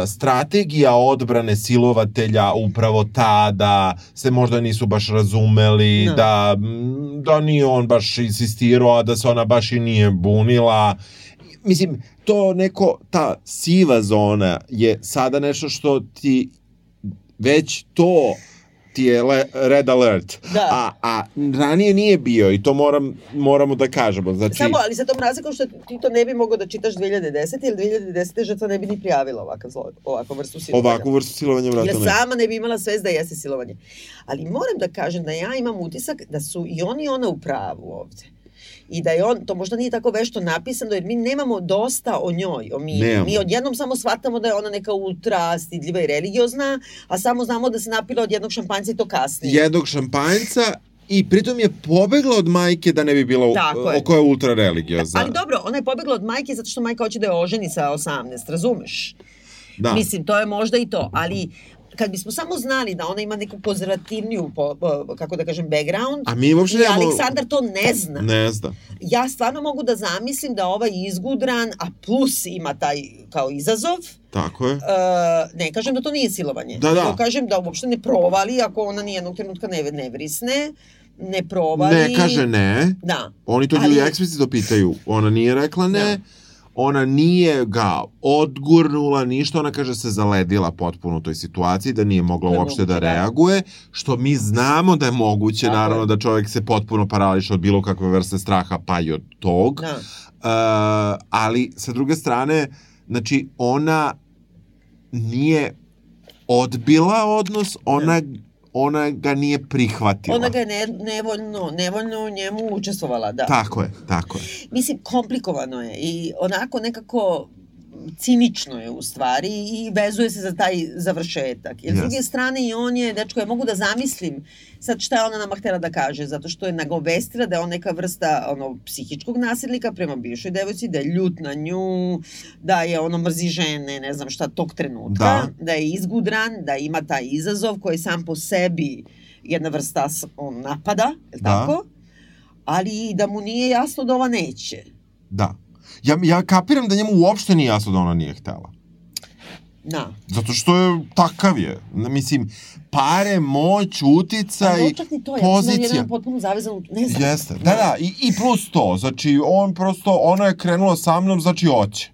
strategija odbrane silovatelja upravo ta da se možda nisu baš razumeli, no. da, da nije on baš insistirao, a da se ona baš i nije bunila. Mislim, to neko, ta siva zona je sada nešto što ti već to ti je le, red alert. Da. A, a ranije nije bio i to moram, moramo da kažemo. Znači... Samo, ali sa tom razlikom što ti to ne bi mogao da čitaš 2010. ili 2010. žrtva ne bi ni prijavila ovakav zlo, ovakvu vrstu silovanja. Ovakvu vrstu silovanja vrata ne. sama ne bi imala svest da jeste silovanje. Ali moram da kažem da ja imam utisak da su i oni ona u pravu ovde i da je on, to možda nije tako vešto napisano, jer mi nemamo dosta o njoj, o mi. Nemamo. Mi odjednom samo shvatamo da je ona neka ultra stidljiva i religiozna, a samo znamo da se napila od jednog šampanjca i to kasnije. Jednog šampanjca I pritom je pobegla od majke da ne bi bila Tako je. koja je ultra religiozna. Ali dobro, ona je pobegla od majke zato što majka hoće da je oženi sa 18, razumeš? Da. Mislim, to je možda i to, ali kad bismo samo znali da ona ima neku konzervativniju, po, po, kako da kažem, background, a mi uopšte i Aleksandar to ne zna. Ne zna. Ja stvarno mogu da zamislim da ovaj izgudran, a plus ima taj kao izazov, Tako je. Uh, ne kažem da to nije silovanje. Da, da. kažem da uopšte ne provali ako ona nijednog trenutka ne, ne vrisne, ne provali. Ne kaže ne. Da. Oni to ljudi eksplicitno pitaju. Ona nije rekla ne. Da ona nije ga odgurnula ništa, ona kaže se zaledila potpuno u toj situaciji, da nije mogla uopšte da, da reaguje, što mi znamo da je moguće, Tako naravno da čovjek se potpuno parališe od bilo kakve vrste straha, pa i od tog. Da. Uh, ali sa druge strane, znači ona nije odbila odnos, ona da ona ga nije prihvatila. Ona ga je ne, nevoljno, nevoljno u njemu učestvovala, da. Tako je, tako je. Mislim, komplikovano je i onako nekako cinično je u stvari i vezuje se za taj završetak. Jer yes. s druge strane i on je, dečko, ja mogu da zamislim sad šta je ona nama htela da kaže, zato što je nagovestila da je on neka vrsta ono, psihičkog nasilnika prema bivšoj devojci, da je ljut na nju, da je ono mrzi žene, ne znam šta, tog trenutka, da, da je izgudran, da ima taj izazov koji sam po sebi jedna vrsta on, napada, je da. tako? Ali da mu nije jasno da ova neće. Da. Ja, ja kapiram da njemu uopšte nije jasno da ona nije htela. Da. Zato što je takav je. Mislim, pare, moć, uticaj, čak ni to, pozicija. Ja, je potpuno zavezan, ne znam. Jeste, da, da, i, i plus to, znači, on prosto, ona je krenula sa mnom, znači, oće.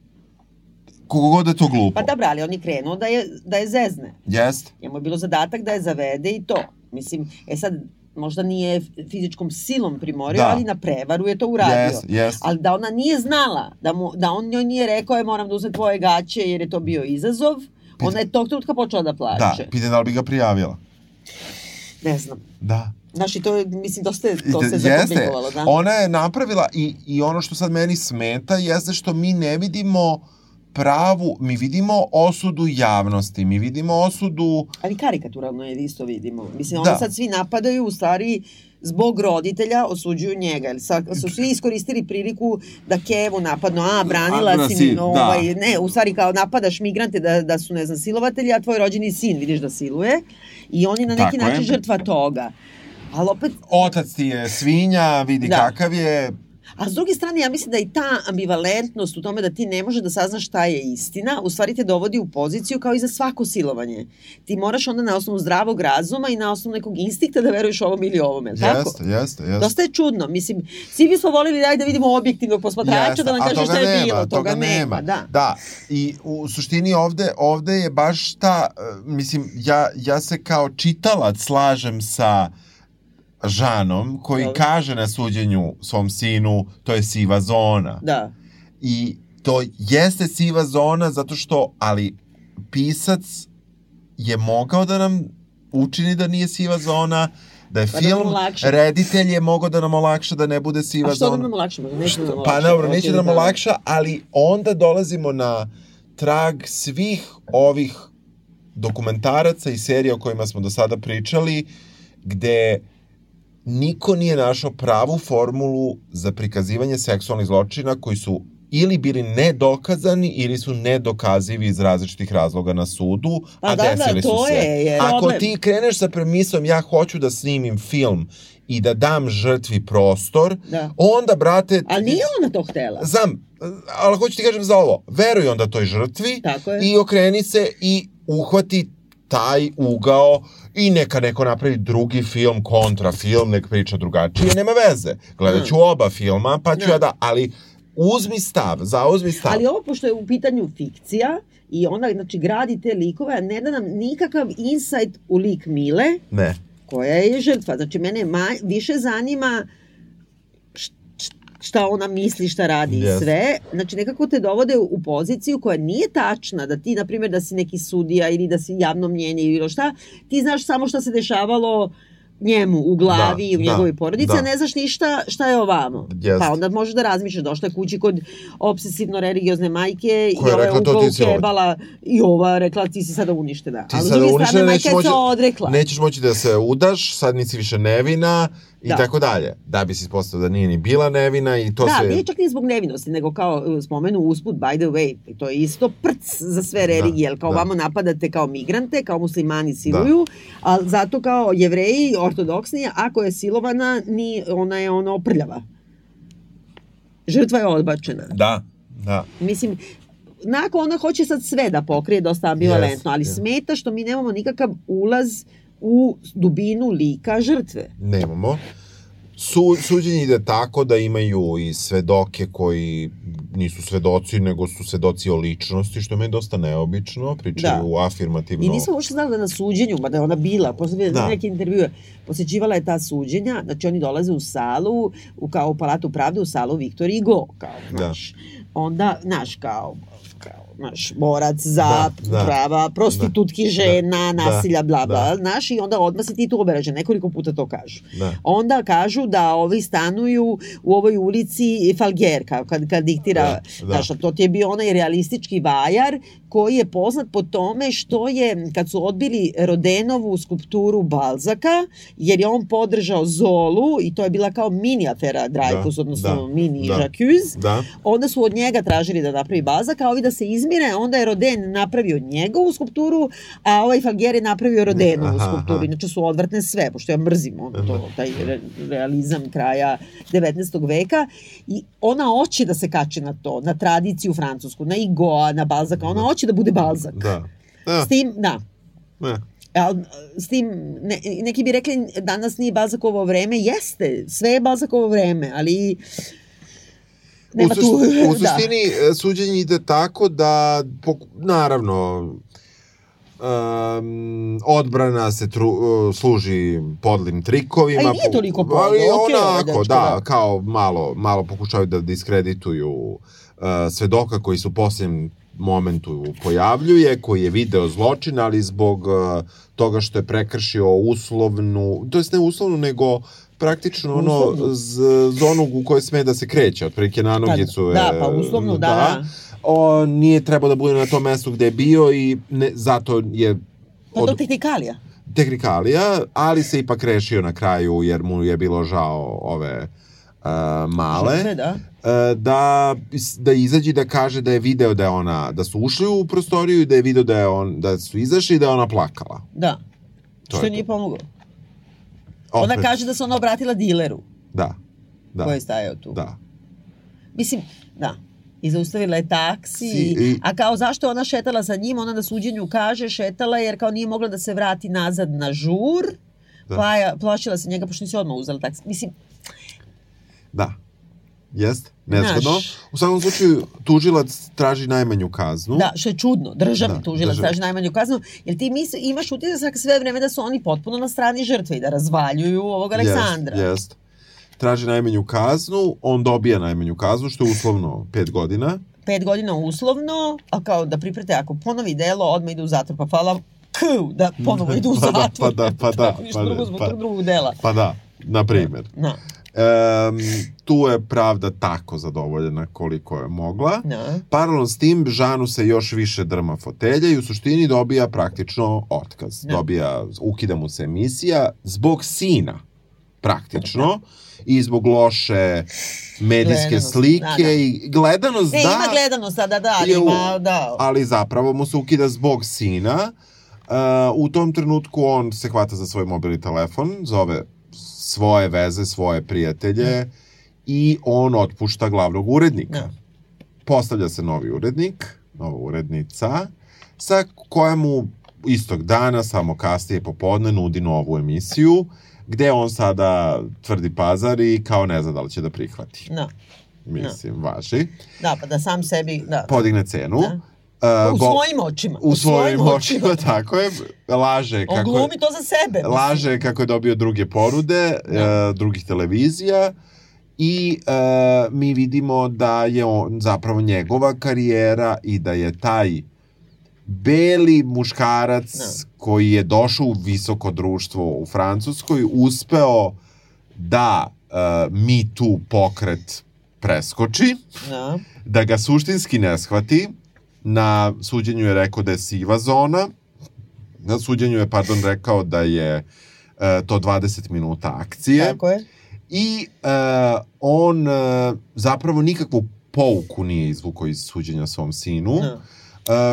Kogo god je to glupo. Pa dobro, ali on je krenuo da je, da je zezne. Jeste. Njemu je bilo zadatak da je zavede i to. Mislim, e sad, možda nije fizičkom silom primorio, da. ali na prevaru je to uradio. Yes, yes. Ali da ona nije znala, da, mu, da on njoj nije rekao je moram da uzem tvoje gaće jer je to bio izazov, Pita, ona je tog trenutka počela da plače. Da, pita da li bi ga prijavila. Ne znam. Da. Znaš, i to je, mislim, dosta je, to se zakomplikovalo, da. Ona je napravila i, i ono što sad meni smeta jeste što mi ne vidimo pravu, mi vidimo osudu javnosti, mi vidimo osudu... Ali karikaturalno je isto vidimo. Mislim, da. oni sad svi napadaju, u stvari, zbog roditelja osuđuju njega. Ili sad, su svi iskoristili priliku da Kevu napadnu, a, branila a, si, da. ovaj, da. ne, u stvari kao napadaš migrante da, da su, ne znam, silovatelji, a tvoj rođeni sin vidiš da siluje i oni na neki Tako način je. žrtva toga. Ali opet... Otac ti je svinja, vidi da. kakav je, A s druge strane, ja mislim da i ta ambivalentnost u tome da ti ne može da saznaš šta je istina, u stvari te dovodi u poziciju kao i za svako silovanje. Ti moraš onda na osnovu zdravog razuma i na osnovu nekog instinkta da veruješ ovom ili ovome. Jeste, tako? jeste, jeste. Dosta je čudno. Mislim, svi bismo volili daj da vidimo objektivnog posmatrača jeste, da nam kaže šta je nema, bilo. Toga, toga nema. nema. Da. da. I u suštini ovde, ovde je baš ta, e, mislim, ja, ja se kao čitalac slažem sa Žanom, koji da. kaže na suđenju svom sinu, to je siva zona. Da. I to jeste siva zona zato što, ali pisac je mogao da nam učini da nije siva zona, da je pa da film, da reditelj je mogao da nam olakša da ne bude siva zona. A što zona. da nam olakša? Neće da nam olakša. Pa dobro, neće da nam olakša, ali onda dolazimo na trag svih ovih dokumentaraca i serija o kojima smo do sada pričali, gde niko nije našao pravu formulu za prikazivanje seksualnih zločina koji su ili bili nedokazani ili su nedokazivi iz različitih razloga na sudu, pa a da, da desili da, to su se. Je, je Ako problem. ti kreneš sa premisom ja hoću da snimim film i da dam žrtvi prostor, da. onda, brate... Ali nije ona to htela. Znam, ali hoću ti kažem za ovo. Veruj onda toj žrtvi i okreni se i uhvati taj ugao i neka neko napravi drugi film, kontra film, nek priča drugačije, nema veze. Gledat ću mm. oba filma, pa ću ja da, ali uzmi stav, zauzmi stav. Ali ovo, pošto je u pitanju fikcija, i ona, znači, gradi te likove, a ne da nam nikakav insight u lik Mile, ne. koja je žrtva. Znači, mene maj, više zanima šta ona misli, šta radi yes. i sve. Znači, nekako te dovode u poziciju koja nije tačna, da ti, na primjer, da si neki sudija ili da si javno mnjenje ili bilo šta, ti znaš samo šta se dešavalo njemu u glavi da, i u da, njegovoj porodici, da. a ne znaš ništa šta je ovamo. Yes. Pa onda možeš da razmišljaš, došla je kući kod obsesivno-religiozne majke Koja i ova je rekla, ukebala i ova rekla ti si sada uništena. Ti ali sada uništena, nećeš moći, odrekla. nećeš moći da se udaš, sad nisi više nevina, i da. tako dalje. Da bi se ispostavio da nije ni bila nevina i to da, se... Da, nije čak ni zbog nevinosti, nego kao uh, spomenu usput, by the way, to je isto prc za sve da, religije, da, kao da. vamo napadate kao migrante, kao muslimani siluju, da. a zato kao jevreji, ortodoksni, ako je silovana, ni, ona je ono prljava. Žrtva je odbačena. Da, da. Mislim, nakon ona hoće sad sve da pokrije, dosta ambivalentno, yes, ali yes. smeta što mi nemamo nikakav ulaz u dubinu lika žrtve. Nemamo. Su, suđenje ide tako da imaju i svedoke koji nisu svedoci, nego su svedoci o ličnosti, što je meni dosta neobično, pričaju da. afirmativno. I nisam uopšte znala da na suđenju, ba da je ona bila, posle da. neke intervjue, posjećivala je ta suđenja, znači oni dolaze u salu, u, kao u Palatu pravde, u salu Viktor Igo, kao, znaš. Da. Onda, znaš, kao, naš, borac za da, da, prava prostitutki da, žena, da, nasilja, bla, bla, da. naš, i onda odmah se ti tu oberađa, nekoliko puta to kažu. Da. Onda kažu da ovi stanuju u ovoj ulici Falger, kao kad, kad diktira, da, da. Znaš, to ti je bio onaj realistički vajar koji je poznat po tome što je, kad su odbili Rodenovu skulpturu Balzaka, jer je on podržao Zolu, i to je bila kao mini afera Dreyfus, da, odnosno da, mini da, Jacques, da. onda su od njega tražili da napravi Balzaka, a ovi da se izmire, onda je Roden napravio njegovu skulpturu, a ovaj Falger je napravio Rodenovu aha, skulpturu. Inače su odvrtne sve, pošto ja mrzim ono, to, taj re, realizam kraja 19. veka. I ona hoće da se kače na to, na tradiciju francusku, na Igoa, na Balzaka, ona hoće da bude Balzak. Da. da. S tim, da. Ne. Al, s tim, ne, neki bi rekli danas nije Balzakovo vreme, jeste, sve je Balzakovo vreme, ali nema u, tu... U da. suštini da. suđenje ide tako da, naravno, um, odbrana se tru, uh, služi podlim trikovima. A nije toliko podlo, ali okay, onako, da, da, kao malo, malo pokušavaju da diskredituju uh, svedoka koji su posljednjem momentu pojavljuje, koji je video zločin, ali zbog uh, toga što je prekršio uslovnu, to jest ne uslovnu, nego praktično ono z, zonu u kojoj sme da se kreće, otprilike na nogicu. Da, da, pa uslovno, da. da. O, nije trebao da bude na tom mestu gde je bio i ne, zato je... Pa od, to tehnikalija. Tehnikalija, ali se ipak rešio na kraju jer mu je bilo žao ove uh, male. Žene, da. Uh, da, da izađe da kaže da je video da je ona, da su ušli u prostoriju i da je video da, je on, da su izašli i da je ona plakala. Da. To Što nije pomoglo. Opet. Ona kaže da se ona obratila dileru. Da. da. Ko je stajao tu. Da. Mislim, da, i zaustavila je taksi, si, i, a kao zašto ona šetala sa njim, ona na suđenju kaže šetala jer kao nije mogla da se vrati nazad na žur, da. pa je plašila se njega pošto nisi odmah uzela taksi. Mislim, da, Jest, nezgodno. Naš. U svakom slučaju, tužilac traži najmanju kaznu. Da, što je čudno. Državni da, tužilac držav... traži najmanju kaznu, jer ti misli, imaš utisak sve vreme da su oni potpuno na strani žrtve i da razvaljuju ovog Aleksandra. Jest, jest. Traži najmanju kaznu, on dobija najmanju kaznu, što je uslovno pet godina. Pet godina uslovno, a kao da priprete, ako ponovi delo, odmah ide u zatvor. Pa hvala k, da ponovo ide u zatvor. pa da, pa da, pa da. Pa, drugo, pa, drugog dela. Pa da, na primjer. Da. Um, tu je pravda tako zadovoljena koliko je mogla. No. Da. Paralelno s tim, Žanu se još više drma fotelja i u suštini dobija praktično otkaz. No. Da. Dobija, ukida mu se emisija zbog sina, praktično. Da. i zbog loše medijske gledanost, slike da, da. i gledanost e, da. ima gledanost, da, da, da, ali, ima, da. ali zapravo mu se ukida zbog sina. Uh, u tom trenutku on se hvata za svoj mobilni telefon, zove svoje veze, svoje prijatelje mm. i on otpušta glavnog urednika. Mm. Postavlja se novi urednik, nova urednica, sa koja mu istog dana, samo kasnije popodne, nudi novu emisiju, gde on sada tvrdi pazar i kao ne zna da li će da prihvati. Da. Mislim, no. važi. Da, pa da sam sebi... Da. Podigne cenu. Da. Uh, u svojim očima. U, u svojim, svojim očima, očima, tako je. Laže kako... On glumi to za sebe. Laže mislim. kako je dobio druge ponude, da. uh, drugih televizija i uh, mi vidimo da je on zapravo njegova karijera i da je taj beli muškarac da. koji je došao u visoko društvo u Francuskoj uspeo da uh, Me Too pokret preskoči, da. da ga suštinski ne shvati, Na suđenju je rekao da je siva zona. Na suđenju je, pardon, rekao da je e, to 20 minuta akcije. Tako je. I e, on e, zapravo nikakvu pouku nije izvukao iz suđenja svom sinu. No.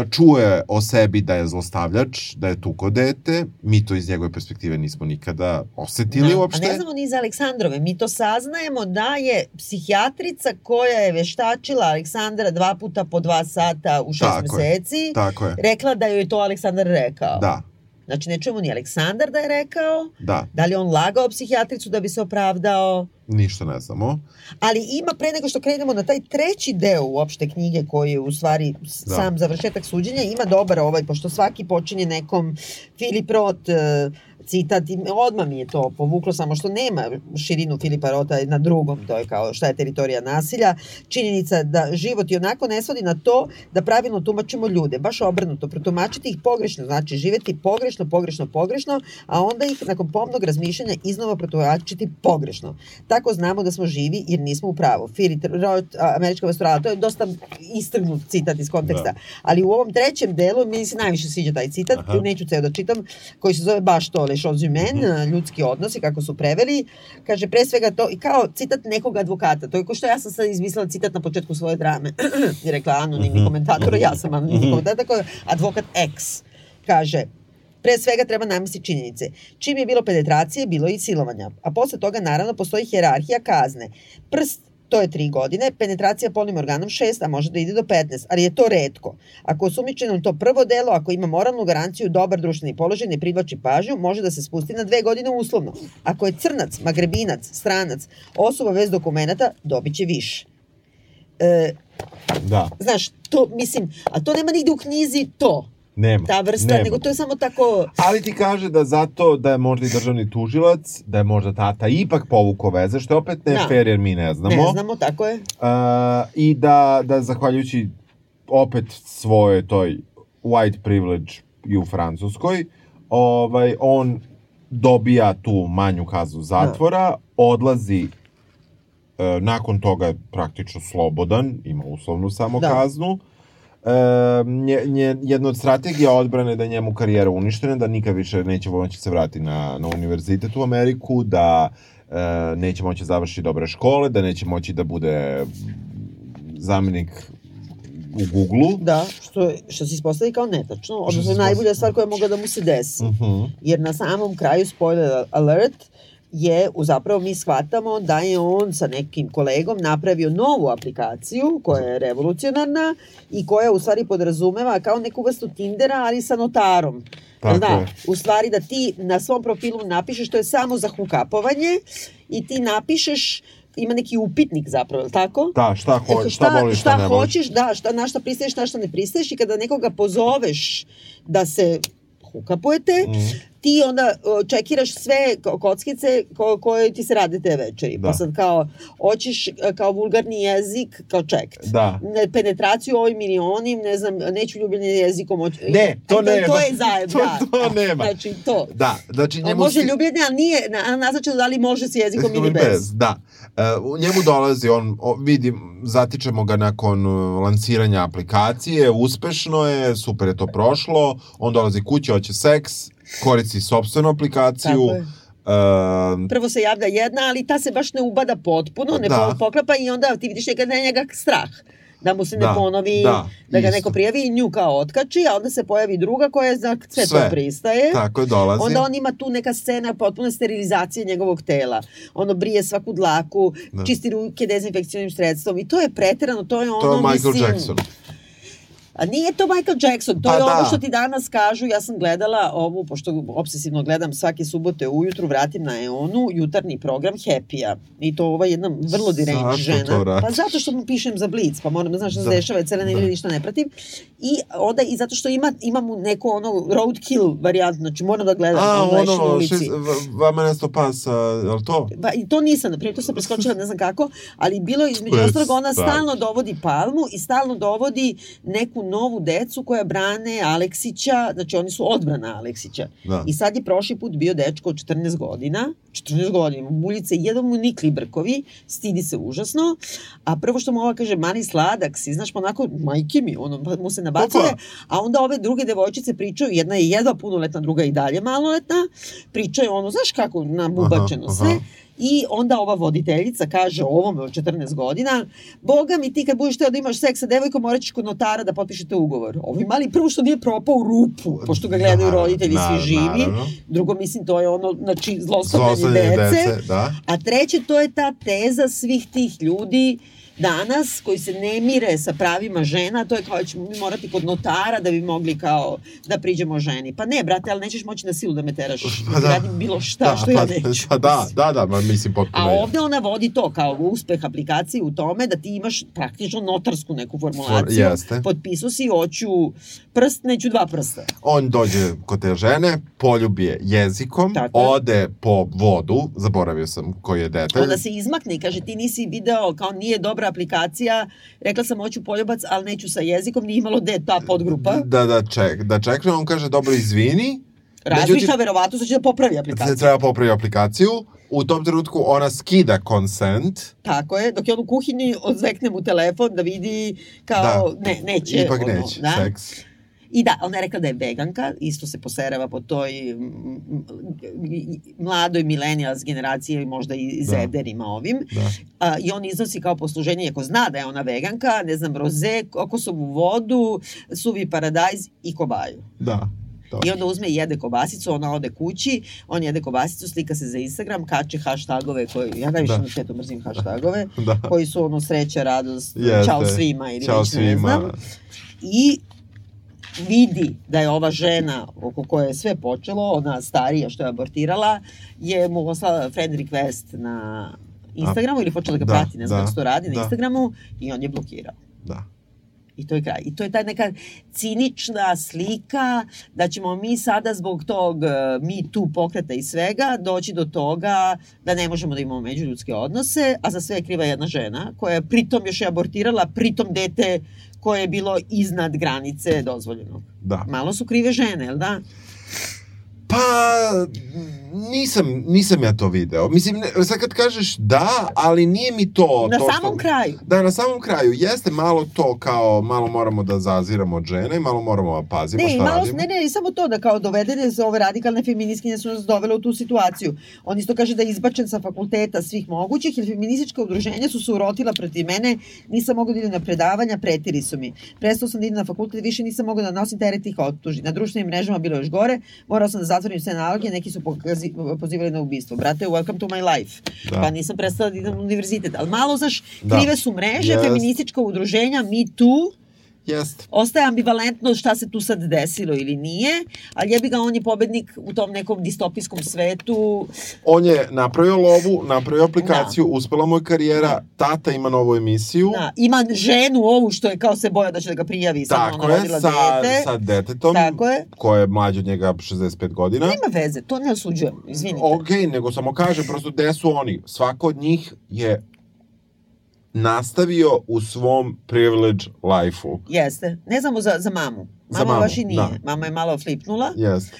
Čuje o sebi da je zlostavljač, da je tuko dete, mi to iz njegove perspektive nismo nikada osetili da. uopšte. A ne znamo ni za Aleksandrove, mi to saznajemo da je psihijatrica koja je veštačila Aleksandra dva puta po dva sata u šest tako meseci, je, tako je. rekla da joj je to Aleksandar rekao. Da. Znači, ne čujemo ni Aleksandar da je rekao. Da. Da li on lagao psihijatricu da bi se opravdao? Ništa ne znamo. Ali ima pre nego što krenemo na taj treći deo uopšte knjige koji je u stvari da. sam završetak suđenja, ima dobar ovaj, pošto svaki počinje nekom Filip Roth, uh, citat i odmah mi je to povuklo, samo što nema širinu Filipa Rota na drugom, to je kao šta je teritorija nasilja. Činjenica da život i onako ne svodi na to da pravilno tumačimo ljude, baš obrnuto, protumačiti ih pogrešno, znači živeti pogrešno, pogrešno, pogrešno, a onda ih nakon pomnog razmišljanja iznova protumačiti pogrešno. Tako znamo da smo živi jer nismo u pravu. Filip Roth, američka vastrala, to je dosta istrgnut citat iz konteksta, da. ali u ovom trećem delu mi se najviše sviđa taj citat, Aha. neću ceo da čitam, koji se zove baš to, choses humaines, mm -hmm. ljudski odnosi, kako su preveli, kaže pre svega to, i kao citat nekog advokata, to je ko što ja sam sad izmislila citat na početku svoje drame, i rekla anonimni mm -hmm. komentator, ja sam anonimni mm -hmm. komentator, tako advokat X, kaže, Pre svega treba namisliti činjenice. Čim je bilo penetracije, bilo i silovanja. A posle toga, naravno, postoji hjerarhija kazne. Prst to je 3 godine, penetracija polnim organom 6, a može da ide do 15, ali je to redko. Ako je sumičeno to prvo delo, ako ima moralnu garanciju, dobar društveni položaj, ne privlači pažnju, može da se spusti na dve godine uslovno. Ako je crnac, magrebinac, stranac, osoba bez dokumenta, dobit će više. E, da. Znaš, to, mislim, a to nema nigde u knjizi to. Nema. Ta vrsta, nema. nego to je samo tako... Ali ti kaže da zato da je možda i državni tužilac, da je možda tata ipak povuko veze, što je opet ne da. fair jer mi ne znamo. Ne znamo, tako je. Uh, I da, da zahvaljujući opet svoje toj white privilege i u Francuskoj, ovaj, on dobija tu manju kaznu zatvora, da. odlazi e, nakon toga praktično slobodan, ima uslovnu samo da. kaznu, e, nje, nje, jedna od strategija odbrane da njemu karijera uništena, da nikad više neće moći se vrati na, na univerzitet u Ameriku, da e, neće moći završiti dobre škole, da neće moći da bude zamenik u Google-u. Da, što, što se ispostavi kao netačno, odnosno najbolja stvar koja je mogla da mu se desi. Uh mhm. -huh. Jer na samom kraju, spoiler alert, je, zapravo mi shvatamo da je on sa nekim kolegom napravio novu aplikaciju koja je revolucionarna i koja u stvari podrazumeva kao neku vrstu Tindera, ali sa notarom. Tako da, je. u stvari da ti na svom profilu napišeš, to je samo za hukapovanje i ti napišeš ima neki upitnik zapravo, tako? Da, šta, ho, šta, šta voliš, šta, šta ne hoćeš, da, šta, na šta pristaješ, na šta ne pristaješ i kada nekoga pozoveš da se hukapujete, mm ti onda čekiraš sve kockice ko, koje ti se rade te večeri. Da. Pa sad kao, hoćeš e, kao vulgarni jezik, kao ček. Da. Penetraciju ovim milionim, ne znam, neću ljubljenje jezikom. Hoć... Ne, to ne. nema. To je zajedno. To, da. to nema. Znači, to. Da, znači njemu... može si... ljubljenje, ali nije na, naznačeno da li može s jezikom ili bez. bez. Da. Uh, njemu dolazi, on, o, vidi, zatičemo ga nakon lansiranja aplikacije, uspešno je, super je to prošlo, on dolazi kući, hoće seks, koristi sobstvenu aplikaciju. Uh, Prvo se javlja jedna, ali ta se baš ne ubada potpuno, ne da. poklapa i onda ti vidiš nekada je njega strah da mu se ne da, ponovi, da, da ga isto. neko prijavi i nju kao otkači, a onda se pojavi druga koja za sve, sve to pristaje. Tako je, dolazi. Onda on ima tu neka scena potpune sterilizacije njegovog tela. Ono brije svaku dlaku, da. čisti ruke dezinfekcijnim sredstvom i to je preterano, to je ono, to je Michael mislim, Jackson. A nije to Michael Jackson, to pa je da. ovo što ti danas kažu, ja sam gledala ovu, pošto obsesivno gledam svake subote ujutru, vratim na EON-u, jutarnji program Happy-a. I to ova jedna vrlo direkt žena. Pa zato što mu pišem za Blitz, pa moram da znaš se da. dešava, cele nedelje da. ništa ne pratim. I onda i zato što ima, imam neko ono roadkill varijant, znači moram da gledam. A, ono, šest, vama nesto pas, je li to? Pa, i to nisam, na primjer, to sam preskočila ne znam kako, ali bilo između ostalog, ona stalno dovodi palmu i stalno dovodi neku novu decu koja brane Aleksića, znači oni su odbrana Aleksića. Da. I sad je prošli put bio dečko od 14 godina, 14 godina, muljice, jedan mu nikli brkovi, stidi se užasno, a prvo što mu ova kaže, mani sladak si, znaš, pa onako, majke mi, ono, pa mu se nabacuje, a onda ove druge devojčice pričaju, jedna je jedva punoletna, druga i dalje maloletna, pričaju ono, znaš kako, nabubačeno sve, aha I onda ova voditeljica kaže ovome od 14 godina, boga mi ti kad budeš teo da imaš seks sa devojkom, morat ćeš kod notara da potpišete ugovor. Ovi mali prvo što nije propao u rupu, pošto ga gledaju roditelji svi živi. Naravno. Drugo, mislim, to je ono, znači, zlostavljanje dece. dece da. A treće, to je ta teza svih tih ljudi danas koji se ne mire sa pravima žena, to je kao da ćemo mi morati kod notara da bi mogli kao da priđemo ženi. Pa ne, brate, ali nećeš moći na silu da me teraš. Pa da. Radim bilo šta da, što ja pa, neću. Pa da, da, da, ma mislim potpuno. A ovde ona vodi to kao uspeh aplikacije u tome da ti imaš praktično notarsku neku formulaciju. Jeste. Potpisu si, hoću prst, neću dva prsta. On dođe kod te žene, poljubi je jezikom, Tako. ode po vodu, zaboravio sam koji je detalj. Onda se izmakne i kaže ti nisi video, kao nije dobra aplikacija, rekla sam hoću poljubac, ali neću sa jezikom, nije imalo de ta podgrupa. Da, da, ček, da čekne, on kaže dobro izvini, Razmišlja verovatno da će da popravi aplikaciju. Treba popravi aplikaciju. U tom trenutku ona skida consent. Tako je, dok je on u kuhinji odzvekne mu telefon da vidi kao da. ne, neće. Ipak ono, neće, da? seks. I da, ona je rekla da je veganka, isto se poserava po toj mladoj millennials generaciji, možda i da. zederima ovim. Da. A, I on iznosi kao posluženje, ako zna da je ona veganka, ne znam, roze, kokosovu vodu, suvi paradajz i kobaju. Da. I onda uzme i jede kobasicu, ona ode kući, on jede kobasicu, slika se za Instagram, kače hashtagove koji, ja najviše da. na svetu mrzim hashtagove, da. koji su ono sreća, radost, Jeste. čao svima ili čao svima. ne znam. I vidi da je ova žena oko koje je sve počelo, ona starija što je abortirala, je mu poslala friend request na Instagramu ili počela da ga da, prati, ne znam da, kako to radi da. na Instagramu i on je blokirao. Da. I to je kraj. I to je ta neka cinična slika da ćemo mi sada zbog tog e, mi tu pokreta i svega doći do toga da ne možemo da imamo međuljudske odnose, a za sve je kriva jedna žena koja je pritom još je abortirala, pritom dete koje je bilo iznad granice dozvoljenog. Da. Malo su krive žene, jel da? Pa, nisam, nisam ja to video. Mislim, ne, sad kad kažeš da, ali nije mi to... Na to samom što, kraju. Da, na samom kraju. Jeste malo to kao, malo moramo da zaziramo od žene, malo moramo da pazimo ne, šta malo, radimo. Ne, ne, samo to da kao dovedene za ove radikalne feministkinje su nas dovele u tu situaciju. On isto kaže da je izbačen sa fakulteta svih mogućih, jer feministička udruženja su se urotila protiv mene, nisam mogla da idem na predavanja, pretiri su mi. Prestao sam da idem na fakultet, više nisam mogla da nosim teret ih optuži. Na društvenim mrežama bilo još gore, morao sam da zatvorim sve naloge, neki su pokazi, pozivali na ubistvo. Brate, welcome to my life. Da. Pa nisam prestala da idem u univerzitet. Ali malo, znaš, da. krive su mreže, yes. feministička udruženja, Me Too, Jeste. Ostaje ambivalentno šta se tu sad desilo ili nije, ali jebi ga, on je pobednik u tom nekom distopijskom svetu. On je napravio lovu, napravio aplikaciju, da. uspela mu je karijera, da. tata ima novu emisiju. Da. Ima ženu ovu što je kao se boja da će da ga prijavi. Tako je, sa, dete. sa detetom, Tako je. koje je mlađe od njega 65 godina. Nema veze, to ne osuđujem, izvinite. Ok, nego samo kaže, prosto gde su oni. Svako od njih je nastavio u svom privilege life-u. Jeste. Ne znamo za, za mamu. Mama za mamu, baš i nije. Da. Mama je malo flipnula. Jeste.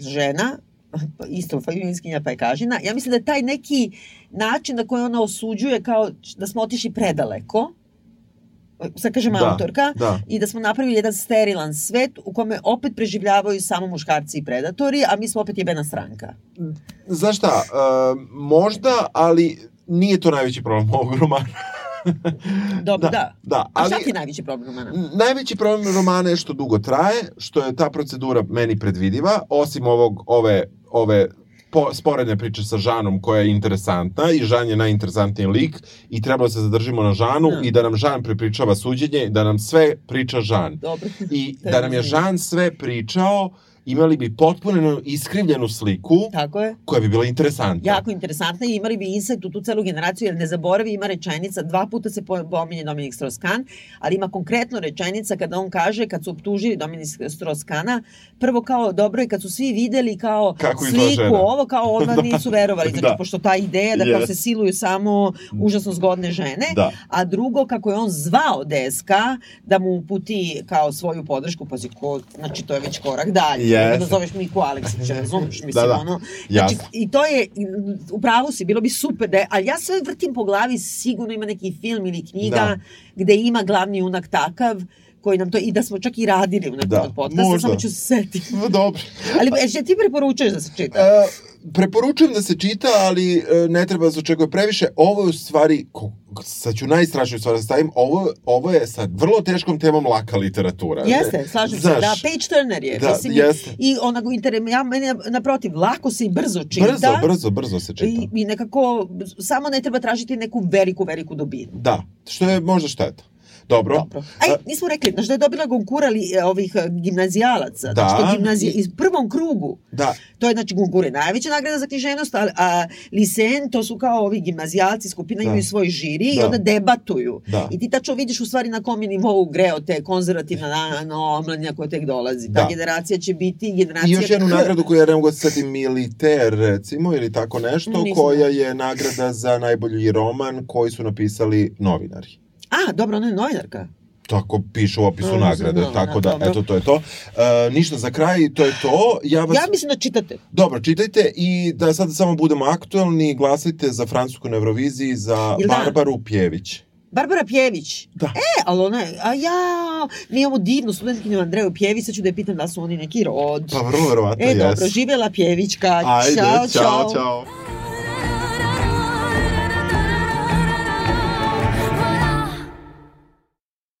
Žena, isto feministkinja pa je kažina. Ja mislim da je taj neki način na koji ona osuđuje kao da smo otišli predaleko, sad kažem da, autorka, da. i da smo napravili jedan sterilan svet u kome opet preživljavaju samo muškarci i predatori, a mi smo opet jebena stranka. Znaš šta, uh, možda, ali nije to najveći problem ovog romana. Dobro, da. da. da ali, A šta ti je najveći problem romana? Najveći problem romana je što dugo traje, što je ta procedura meni predvidiva, osim ovog, ove, ove po, sporedne priče sa Žanom koja je interesantna i Žan je najinteresantniji lik i trebalo da se zadržimo na Žanu da. i da nam Žan prepričava suđenje, da nam sve priča Žan. Dobro. I da nam je Žan sve pričao uh, imali bi potpuno iskrivljenu sliku Tako je. koja bi bila interesantna. Jako interesantna i imali bi insight u tu celu generaciju, jer ne zaboravi, ima rečenica, dva puta se pominje Dominik Strauss-Kahn, ali ima konkretno rečenica kada on kaže, kad su optužili Dominik Strauss-Kahna, prvo kao dobro je kad su svi videli kao Kako sliku ovo, kao ona nisu verovali, znači da. pošto ta ideja da yes. kao se siluju samo užasno zgodne žene, da. a drugo kako je on zvao DSK da mu uputi kao svoju podršku, pazi ko, znači to je već korak dalje yes. da zoveš Miku Aleksića, razumeš, mislim, da, da. ono. Znači, yes. i to je, u pravu si, bilo bi super da je, ali ja sve vrtim po glavi, sigurno ima neki film ili knjiga da. gde ima glavni junak takav, koji nam to, i da smo čak i radili u nekom da, od podcasta, samo ću se setiti. No, dobro. ali e, ti preporučuješ da se čita? Uh, preporučujem da se čita, ali uh, ne treba da se očekuje previše. Ovo je u stvari, sad ću najstrašniju stvar da stavim, ovo, ovo je sa vrlo teškom temom laka literatura. Jeste, slažem se, da, page turner je. Da, mislim, jeste. I onako, inter, ja, meni naprotiv, lako se i brzo čita. Brzo, brzo, brzo se čita. I, I nekako, samo ne treba tražiti neku veliku, veliku dobinu. Da, što je možda šteta. Dobro. Dobro. Aj, nismo rekli, znaš da je dobila Gonkura li, e, ovih e, gimnazijalaca, da. znači gimnazije, iz prvom krugu. Da. To je znači Gonkure najveća nagrada za književnost, a, a Lisen, to su kao ovi gimnazijalci, skupina da. imaju svoj žiri da. i onda debatuju. Da. I ti tačno vidiš u stvari na kom je nivou greo te konzervativna na, na omladnja koja tek dolazi. Ta da. generacija će biti generacija... I još jednu nagradu koju ja ne mogu da se Militer, recimo, ili tako nešto, Nisam. koja je nagrada za najbolji roman koji su napisali novinari. A, dobro, ona je novinarka. Tako piše u opisu no, nagrade, no, tako da, dobro. eto, to je to. Uh, ništa za kraj, to je to. Ja, vas... ja mislim da čitate. Dobro, čitajte i da sad samo budemo aktualni, glasajte za Francusku na Euroviziji, za Ili Barbaru da? Pjević. Barbara Pjević. Da. E, ali ona je, a ja, mi imamo divnu studentkinju Andreju Pjević, sad ću da je pitam da su oni neki rod. Pa vrlo verovatno, E, jes. dobro, živjela Pjevićka. Ajde, čao. čao. čao.